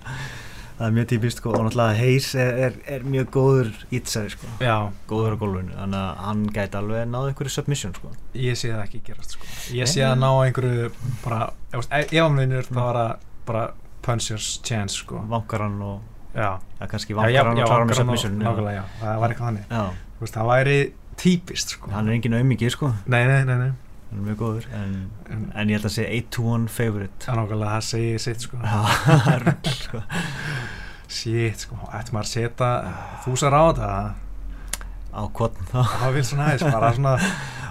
S2: það er mjög típist sko, og náttúrulega Hayes er, er, er mjög góður ítsæri sko,
S1: Já.
S2: góður á gólfinu þannig að hann gæti alveg náðu einhverju submission sko.
S1: ég sé það ekki gerast sko. ég sé að ná einhverju bara, ef hann vinnur þá var það bara punchers chance sko.
S2: vankaran og
S1: ja,
S2: kannski vankaran og klára með submission
S1: nákvæmlega, já, það var eitthvað þannig það væri típist sko.
S2: hann er engin auðmikið sko
S1: nei, nei, nei, nei
S2: hann er mjög góður en, en, en ég held að segja 8-1 favorite.
S1: Það er nákvæmlega það segir sitt sko.
S2: Það sko.
S1: Shit sko, ættum maður að setja þúsar á þetta?
S2: Á kvotn þá?
S1: Það vil svona aðeins, bara svona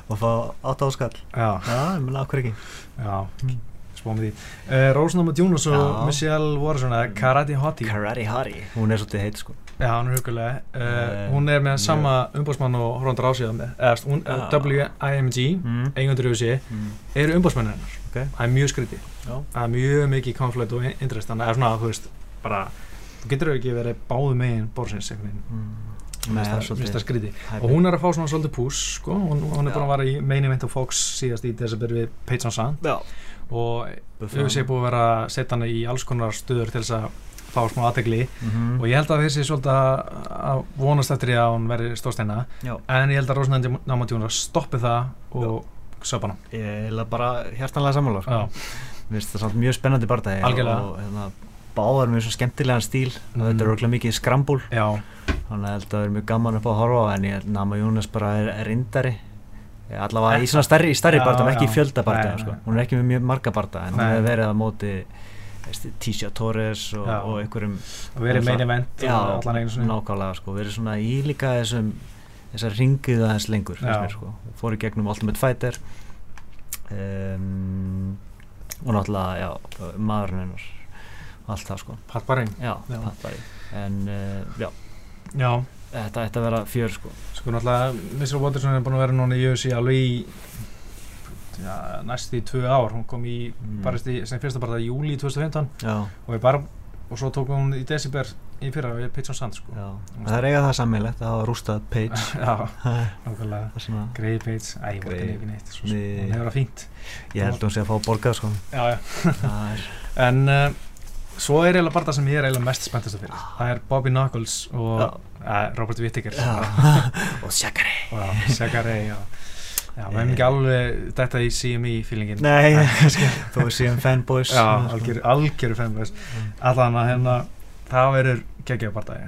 S2: og fá átt áskall
S1: já,
S2: já, ég meina okkur ekki?
S1: Já, spóðum við því uh, Rósnáma Djúnus og Michelle Waterson Karate Hottie
S2: Karate Hottie, hún er svolítið heit sko
S1: Já, hann er hugulega. Uh, uh, hún er með sama umbósmann og Hróndar Ásíðan eða WIMG, mm. eigundur yfir sig, mm. eru umbósmann hennar.
S2: Okay.
S1: Það er mjög skritið. Það er mjög mikið konflikt og interest, þannig að svona, þú veist, bara, þú getur ekki verið báðu meginn bórsins, veginn. Mm. Það skritið. Og hún er að fá svona svolítið pús, sko, hún, hún er búin að vara í main event á Fox síðast í desember við Page on Sand.
S2: Já.
S1: Og auðvitað sé búin að vera að setja hana í alls konar stöður til þess að fá smá aðtegli mm -hmm. og ég held að þessi svolítið að vonast eftir því að hún verði stórsteina. En ég held að Rósnandi Námatjúnar stoppi það og söpa hana.
S2: Ég held að bara hjartanlega sammála sko. Mér finnst það samt mjög spennandi barndagi og hérna, báðar svo skemmtilegan stíl. Mm. þetta er okkur mikið skrambúl. Þannig að það er mjög gaman upp á að horfa en ég held að Námatjúnas bara er, er rindari allavega í svona stærri, stærri barndam ekki fjöldabarndam, sko. hún er ekki með mjög marga barndam en hún hefur verið að móti Tísja Torres og, og einhverjum
S1: verið meina event
S2: já, nákvæmlega sko, verið svona í líka þessum þessar ringið aðeins lengur mér, sko. fór í gegnum Ultimate Fighter um, og náttúrulega já, maðurinn hennar allt það sko.
S1: Pat Barring
S2: en uh, já,
S1: já.
S2: Þetta ætti að vera fjör sko.
S1: Sko náttúrulega Missile Watterson er búin að vera núna í UFC alveg í ja, næst í tvö ár, hún kom í mm. barist í sem fyrsta bara í júli 2015
S2: Já.
S1: og, bara, og svo tók hún í desember í fyrra við Page on Sand sko.
S2: það er eiga það sammilegt að hafa rústað Page
S1: nákvæmlega, greið Page æ, ég vorti nefn eitt, hún hefur það fínt.
S2: Ég held að hún sé að fá borgað sko.
S1: en uh, svo er eiginlega bara það sem ég er eiginlega mest spenntast að fyrir. Það er Bobby Knuckles og uh, Robert Whittaker.
S2: Og Shakari
S1: Shakari, já Já, við hefum ekki alveg þetta í CME feelingin.
S2: Nei, þú er CM fanboys.
S1: Já, algjöru, algjöru fanboys. Mm. Allan að hérna það verður geggjaðbardagi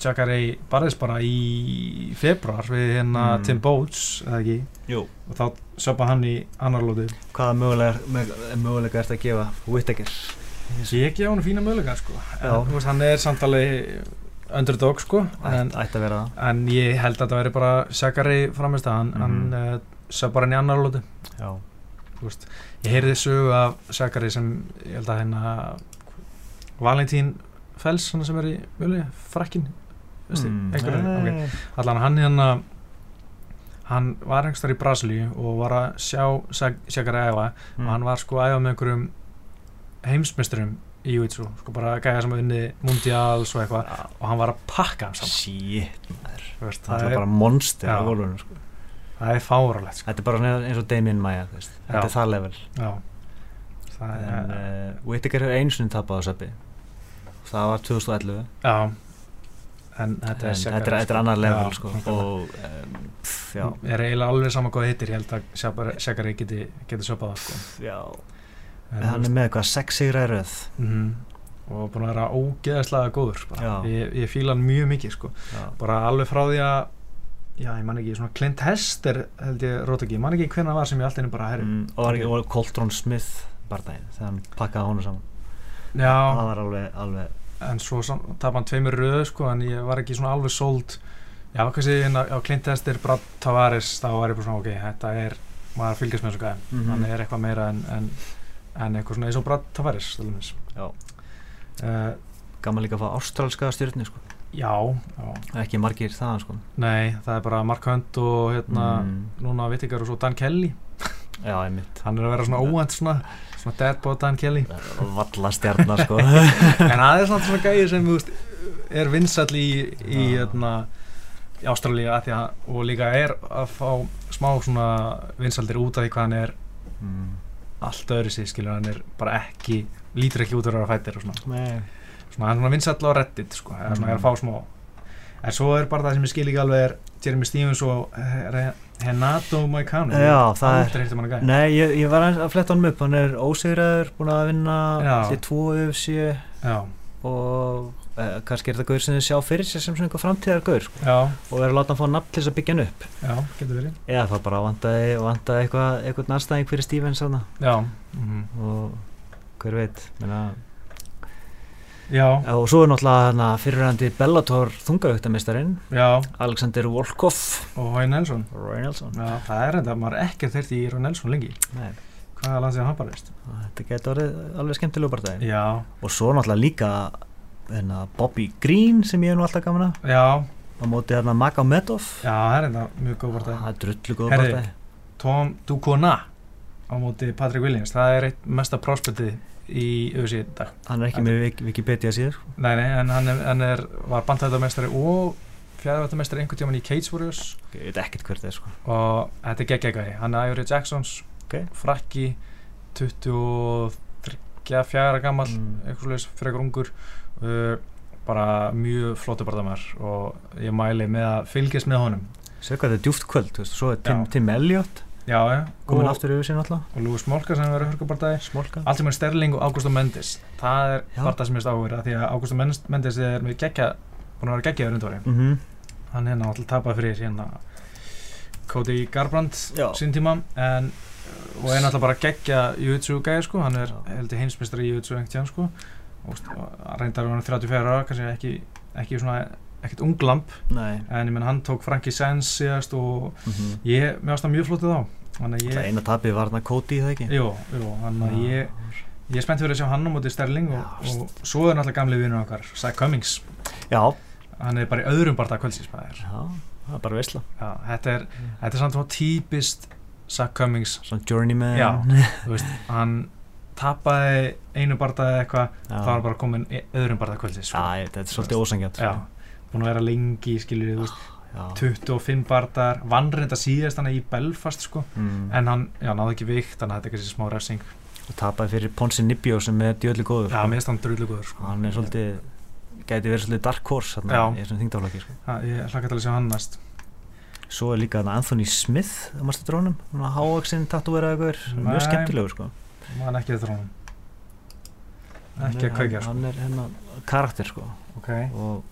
S1: Jacare barðist bara í februar við hérna mm. Tim Boats eða ekki?
S2: Jú.
S1: og þá söpa hann í annar lóti
S2: hvaða mögulega, mögulega ert að gefa Whittaker?
S1: Ég gefa hann fína mögulega sko. en, veist, hann er samtalið underdog sko
S2: en,
S1: en ég held að það veri bara Jacare framist að hann, mm. hann uh, söpa hann í annar lóti ég heyrði þessu af Jacare sem ég held að hérna Valentín Fels sem er í mjöli, frakkin mm, okay. allan hann hérna hann var einhverstar í Brasilíu og var að sjá Sjækari æfa mm. og hann var sko að æfa með einhverjum heimsmyndsturum í Júitsu, sko bara gæða sem að vinni mundials og eitthvað ja. og hann var að pakka hann saman
S2: Shit, Veist, það, það er bara monster á volunum sko.
S1: það er fáralegt
S2: sko. þetta er bara eins og Damien Maia þetta er það level já. það er en, uh, Whittaker er einsunni tapað á seppi það var 2011
S1: já en þetta
S2: en, er, er, er annar level sko. og um,
S1: já. er eiginlega alveg saman hvað hittir ég held að Sjækari geti, geti söpað það sko.
S2: já en hann er með eitthvað sexy ræðröð
S1: mm -hmm. og búin að vera ógeðslega góður ég, ég fíla hann mjög mikið sko. bara alveg frá því að já, ég man ekki, svona Clint Hester held ég rót ekki, ég man ekki hvernig það var sem ég alltaf bara herri mm,
S2: og var ekki, og Coltrane Smith bara það, þegar hann pakkaði honu saman.
S1: Já,
S2: það var alveg, alveg
S1: en svo tap hann tveimur röðu sko, en ég var ekki svona alveg sóld já, kannski á Clint Hester Brad Tavares, þá var ég bara svona, ok, þetta er maður fylgjast með þessu gæðin, mm -hmm. hann er eitthvað meira en, en en eitthvað svona eins og Brad Tavares
S2: uh, Gaman líka að fá ástrálska stjórnir sko.
S1: Já, já.
S2: Ekki margir það sko.
S1: Nei, það er bara Mark Hunt og hérna mm. núna það er svo Dan Kelly.
S2: Já, einmitt.
S1: Hann er að vera svona óvænt svona, svona deadbot Dan Kelly.
S2: Valla stjárnar sko.
S1: En það er svona svona gæði sem veist, er vinsall í, í hérna Ástrálíu og líka er að fá smá svona vinsaldir út af því hvað hann er mm allt öðru sig, skilur, hann er bara ekki lítur ekki út að vera fættir og svona.
S2: Nei.
S1: svona, hann er svona vinsall á reddit sko, svona, mm. er að fá smá en svo er bara það sem ég skil ekki alveg er Jeremy Stevens og Renato Moicano.
S2: Það er, nei, ég, ég var að fletta honum upp, hann er ósegraður, búin að vinna til tvo UFC og eh, kannski er þetta gaur sem þið sjá fyrir sér sem svona einhver framtíðar gaur sko. og verður að láta hann fá nafn til þess að byggja hann upp.
S1: Já, getur verið.
S2: Já, það bara vantaði, vantaði eitthvað, eitthvað næstæðing fyrir Stevens
S1: mm -hmm.
S2: og hver veit menna
S1: Já.
S2: og svo er náttúrulega fyrirhandi Bellator þungaugtamistarinn Alexander Volkov.
S1: Og Roy Nelson,
S2: Roy Nelson.
S1: Já, það er enda, maður ekkert þurft í Roy Nelson lengi.
S2: Nei.
S1: hvaða landsið hann bara veist
S2: þetta getur orðið alveg skemmtilega bara
S1: það
S2: og svo náttúrulega líka hérna, Bobby Green sem ég hef nú alltaf gaman
S1: að. Já.
S2: Á móti hérna Magomedov
S1: já, það er enda mjög góð bara
S2: það er drullu góð bara það
S1: Tom Dukona á móti Patrick Williams það er eitt mesta prospektið í í dag
S2: hann er ekki með Wikipedia síður
S1: nei, nei, en hann, er, hann er, var bandhættamestari og fjæðvættamestari einhvern tíman í Cage Warriors.
S2: Ég veit ekkert hvert það er sko.
S1: Og þetta er geggjegæði, hann er Æguri Jacksons
S2: okay.
S1: frakki 24 gammal mm. eitthvað slúðis, eitthvað ungur uh, bara mjög flottu barndamær og ég mæli með að fylgjast með honum.
S2: Hvað þetta er djúft kvöld, veist, svo er Tim, Tim Elliot
S1: Já, ja.
S2: komin og, aftur yfir sín alltaf
S1: og Lúi Smolka sem verður hörkubardagi allt sem er Sterling og Ágústa Mendes. Það er barndag sem er stáður því að Ágústa Mendes er með gegja búin að vera geggjaður undvari
S2: mm -hmm.
S1: hann hérna alltaf tapað fyrir hérna Cody Garbrandt sín tíma en, og er náttúrulega bara geggja Júitsu gæði sko, hann er heldur heimsmyndstari í Júitsu engt sko. Og reyndar við hann 34 ára kannski ekki, ekki svona ekkert unglamp
S2: Nei.
S1: en ég menn hann tók Frankie Sands síðast og mm -hmm. ég, mér ást það mjög flótið á
S2: Það eina tapið var hann að Cody það ekki?
S1: Jú, jú hann að ég ég er spennt fyrir að sjá hann á móti Sterling og, og svo er náttúrulega gamlega vinnur okkar Zach Cummings.
S2: Já.
S1: Hann er bara í öðrum barndag kvöldsins
S2: Já, það er bara vissla
S1: Já, þetta er, mm. þetta er samt svona típist Zach Cummings
S2: Svona journeyman
S1: Já, þú veist, hann tapaði einu barndag eitthvað það var bara komin öðrum barndag kvöldsins
S2: sko. Já, þetta er svolítið ósangjart
S1: Já sko búin að vera lengi skiljið, þú veist Já. 25 barndar, vannrenda síðast hann í Belfast sko,
S2: mm.
S1: en hann já, náði ekki vikt, þannig að þetta er ekki smá refsing
S2: og tapaði fyrir Ponsi Nibbjó sem er djöðli góður
S1: Já, sko. mér stann dröðli góður sko.
S2: hann er svolítið, gæti verið svolítið dark horse hérna, í þessum þingdálagi sko.
S1: Ég hlakka til að sjá hann næst
S2: Svo er líka Anthony Smith á maður drónum, háaksinn, tattúveraður mjög skemmtilegur sko.
S1: Man ekki þetta drónum ekki að kveikja
S2: sko. hann er hérna karakter sko.
S1: Okay.
S2: og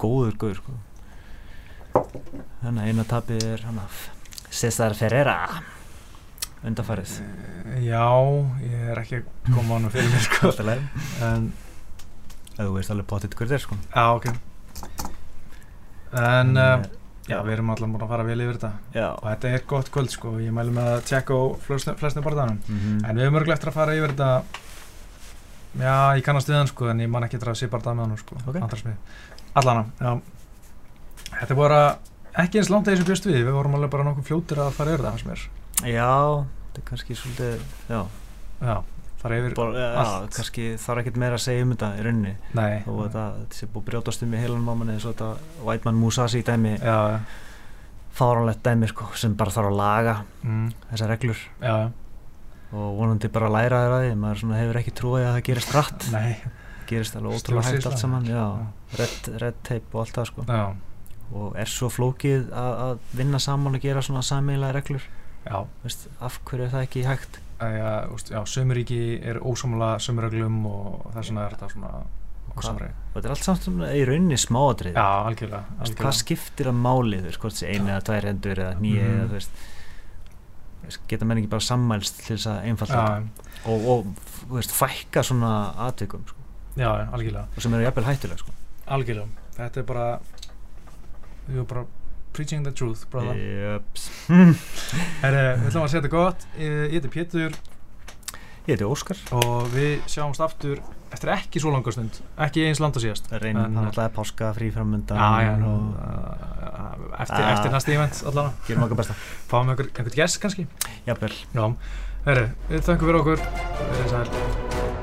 S2: góður góður sko. Hérna eina tapið er hérna César Ferreira. Undarfarið
S1: eh, já, ég er ekki að koma á hann fyrir mér sko.
S2: En þú veist alveg potið hverð er sko.
S1: Já, ok. En, en uh, Já, við erum allar múin að fara vel yfir þetta.
S2: Já.
S1: og þetta er gott kvöld sko, ég mælu með að tjekka á flestinu barðanum mm -hmm. en við erum örglega eftir að fara yfir þetta. Já, ég kannast við hann sko en ég man ekki að sé barðað með hann sko.
S2: Okay.
S1: allana, já. Þetta er bara ekki eins langt að þessu bjöst við. Við vorum alveg bara nokkuð fljótir að fara yfir það
S2: Já, þetta er kannski svolítið já,
S1: já fara yfir
S2: Bor, ja, allt. kannski þarf ekkert meira að segja um þetta í rauninni.
S1: Nei,
S2: og þetta, þetta sé búið brjótast um í heilanum á manni eins og þetta Whiteman Musashi dæmi.
S1: Já, ja.
S2: fáránlegt dæmi sko, sem bara þarf að laga
S1: mm.
S2: þessar reglur.
S1: Já,
S2: og vonandi bara að læra þér að því maður hefur ekki trúið að það gerist rætt gerist alveg ótrúlega hægt allt saman red, red tape og allt það sko. og er svo flókið að, að vinna saman og gera svona samíla reglur? Vist, af hverju er það ekki hægt?
S1: að sömuríki er ósamlega sömuröglum og þess vegna er þetta svona
S2: og þetta er allt samt í rauninni smáadrið
S1: já, algjörlega, algjörlega
S2: hvað skiptir að málið, hvort þessi einu eða tvær hendur eða nýja mm. eða þú veist geta menn ekki bara sammælst til þess að einfalda og, og veist, fækka svona aðtökum sko.
S1: já, algjörlega.
S2: Og sem eru jæfnvel hættulega sko.
S1: algjörlega, þetta er bara við erum bara preaching the truth brother. Herri, við ætlum að setja gott. Ég heiti Pétur.
S2: Ég heiti Óskar.
S1: Og við sjáumst aftur eftir ekki svo langa stund. Ekki eins landa síðast.
S2: Reynum alltaf páska frí framönda
S1: og... eftir, ah. eftir næsta ívent allavega.
S2: Gerum okkar besta.
S1: Fáum við einhvern gæst kannski?
S2: Jafnvel.
S1: Herri, við þakkum fyrir okkur. Við erum sæl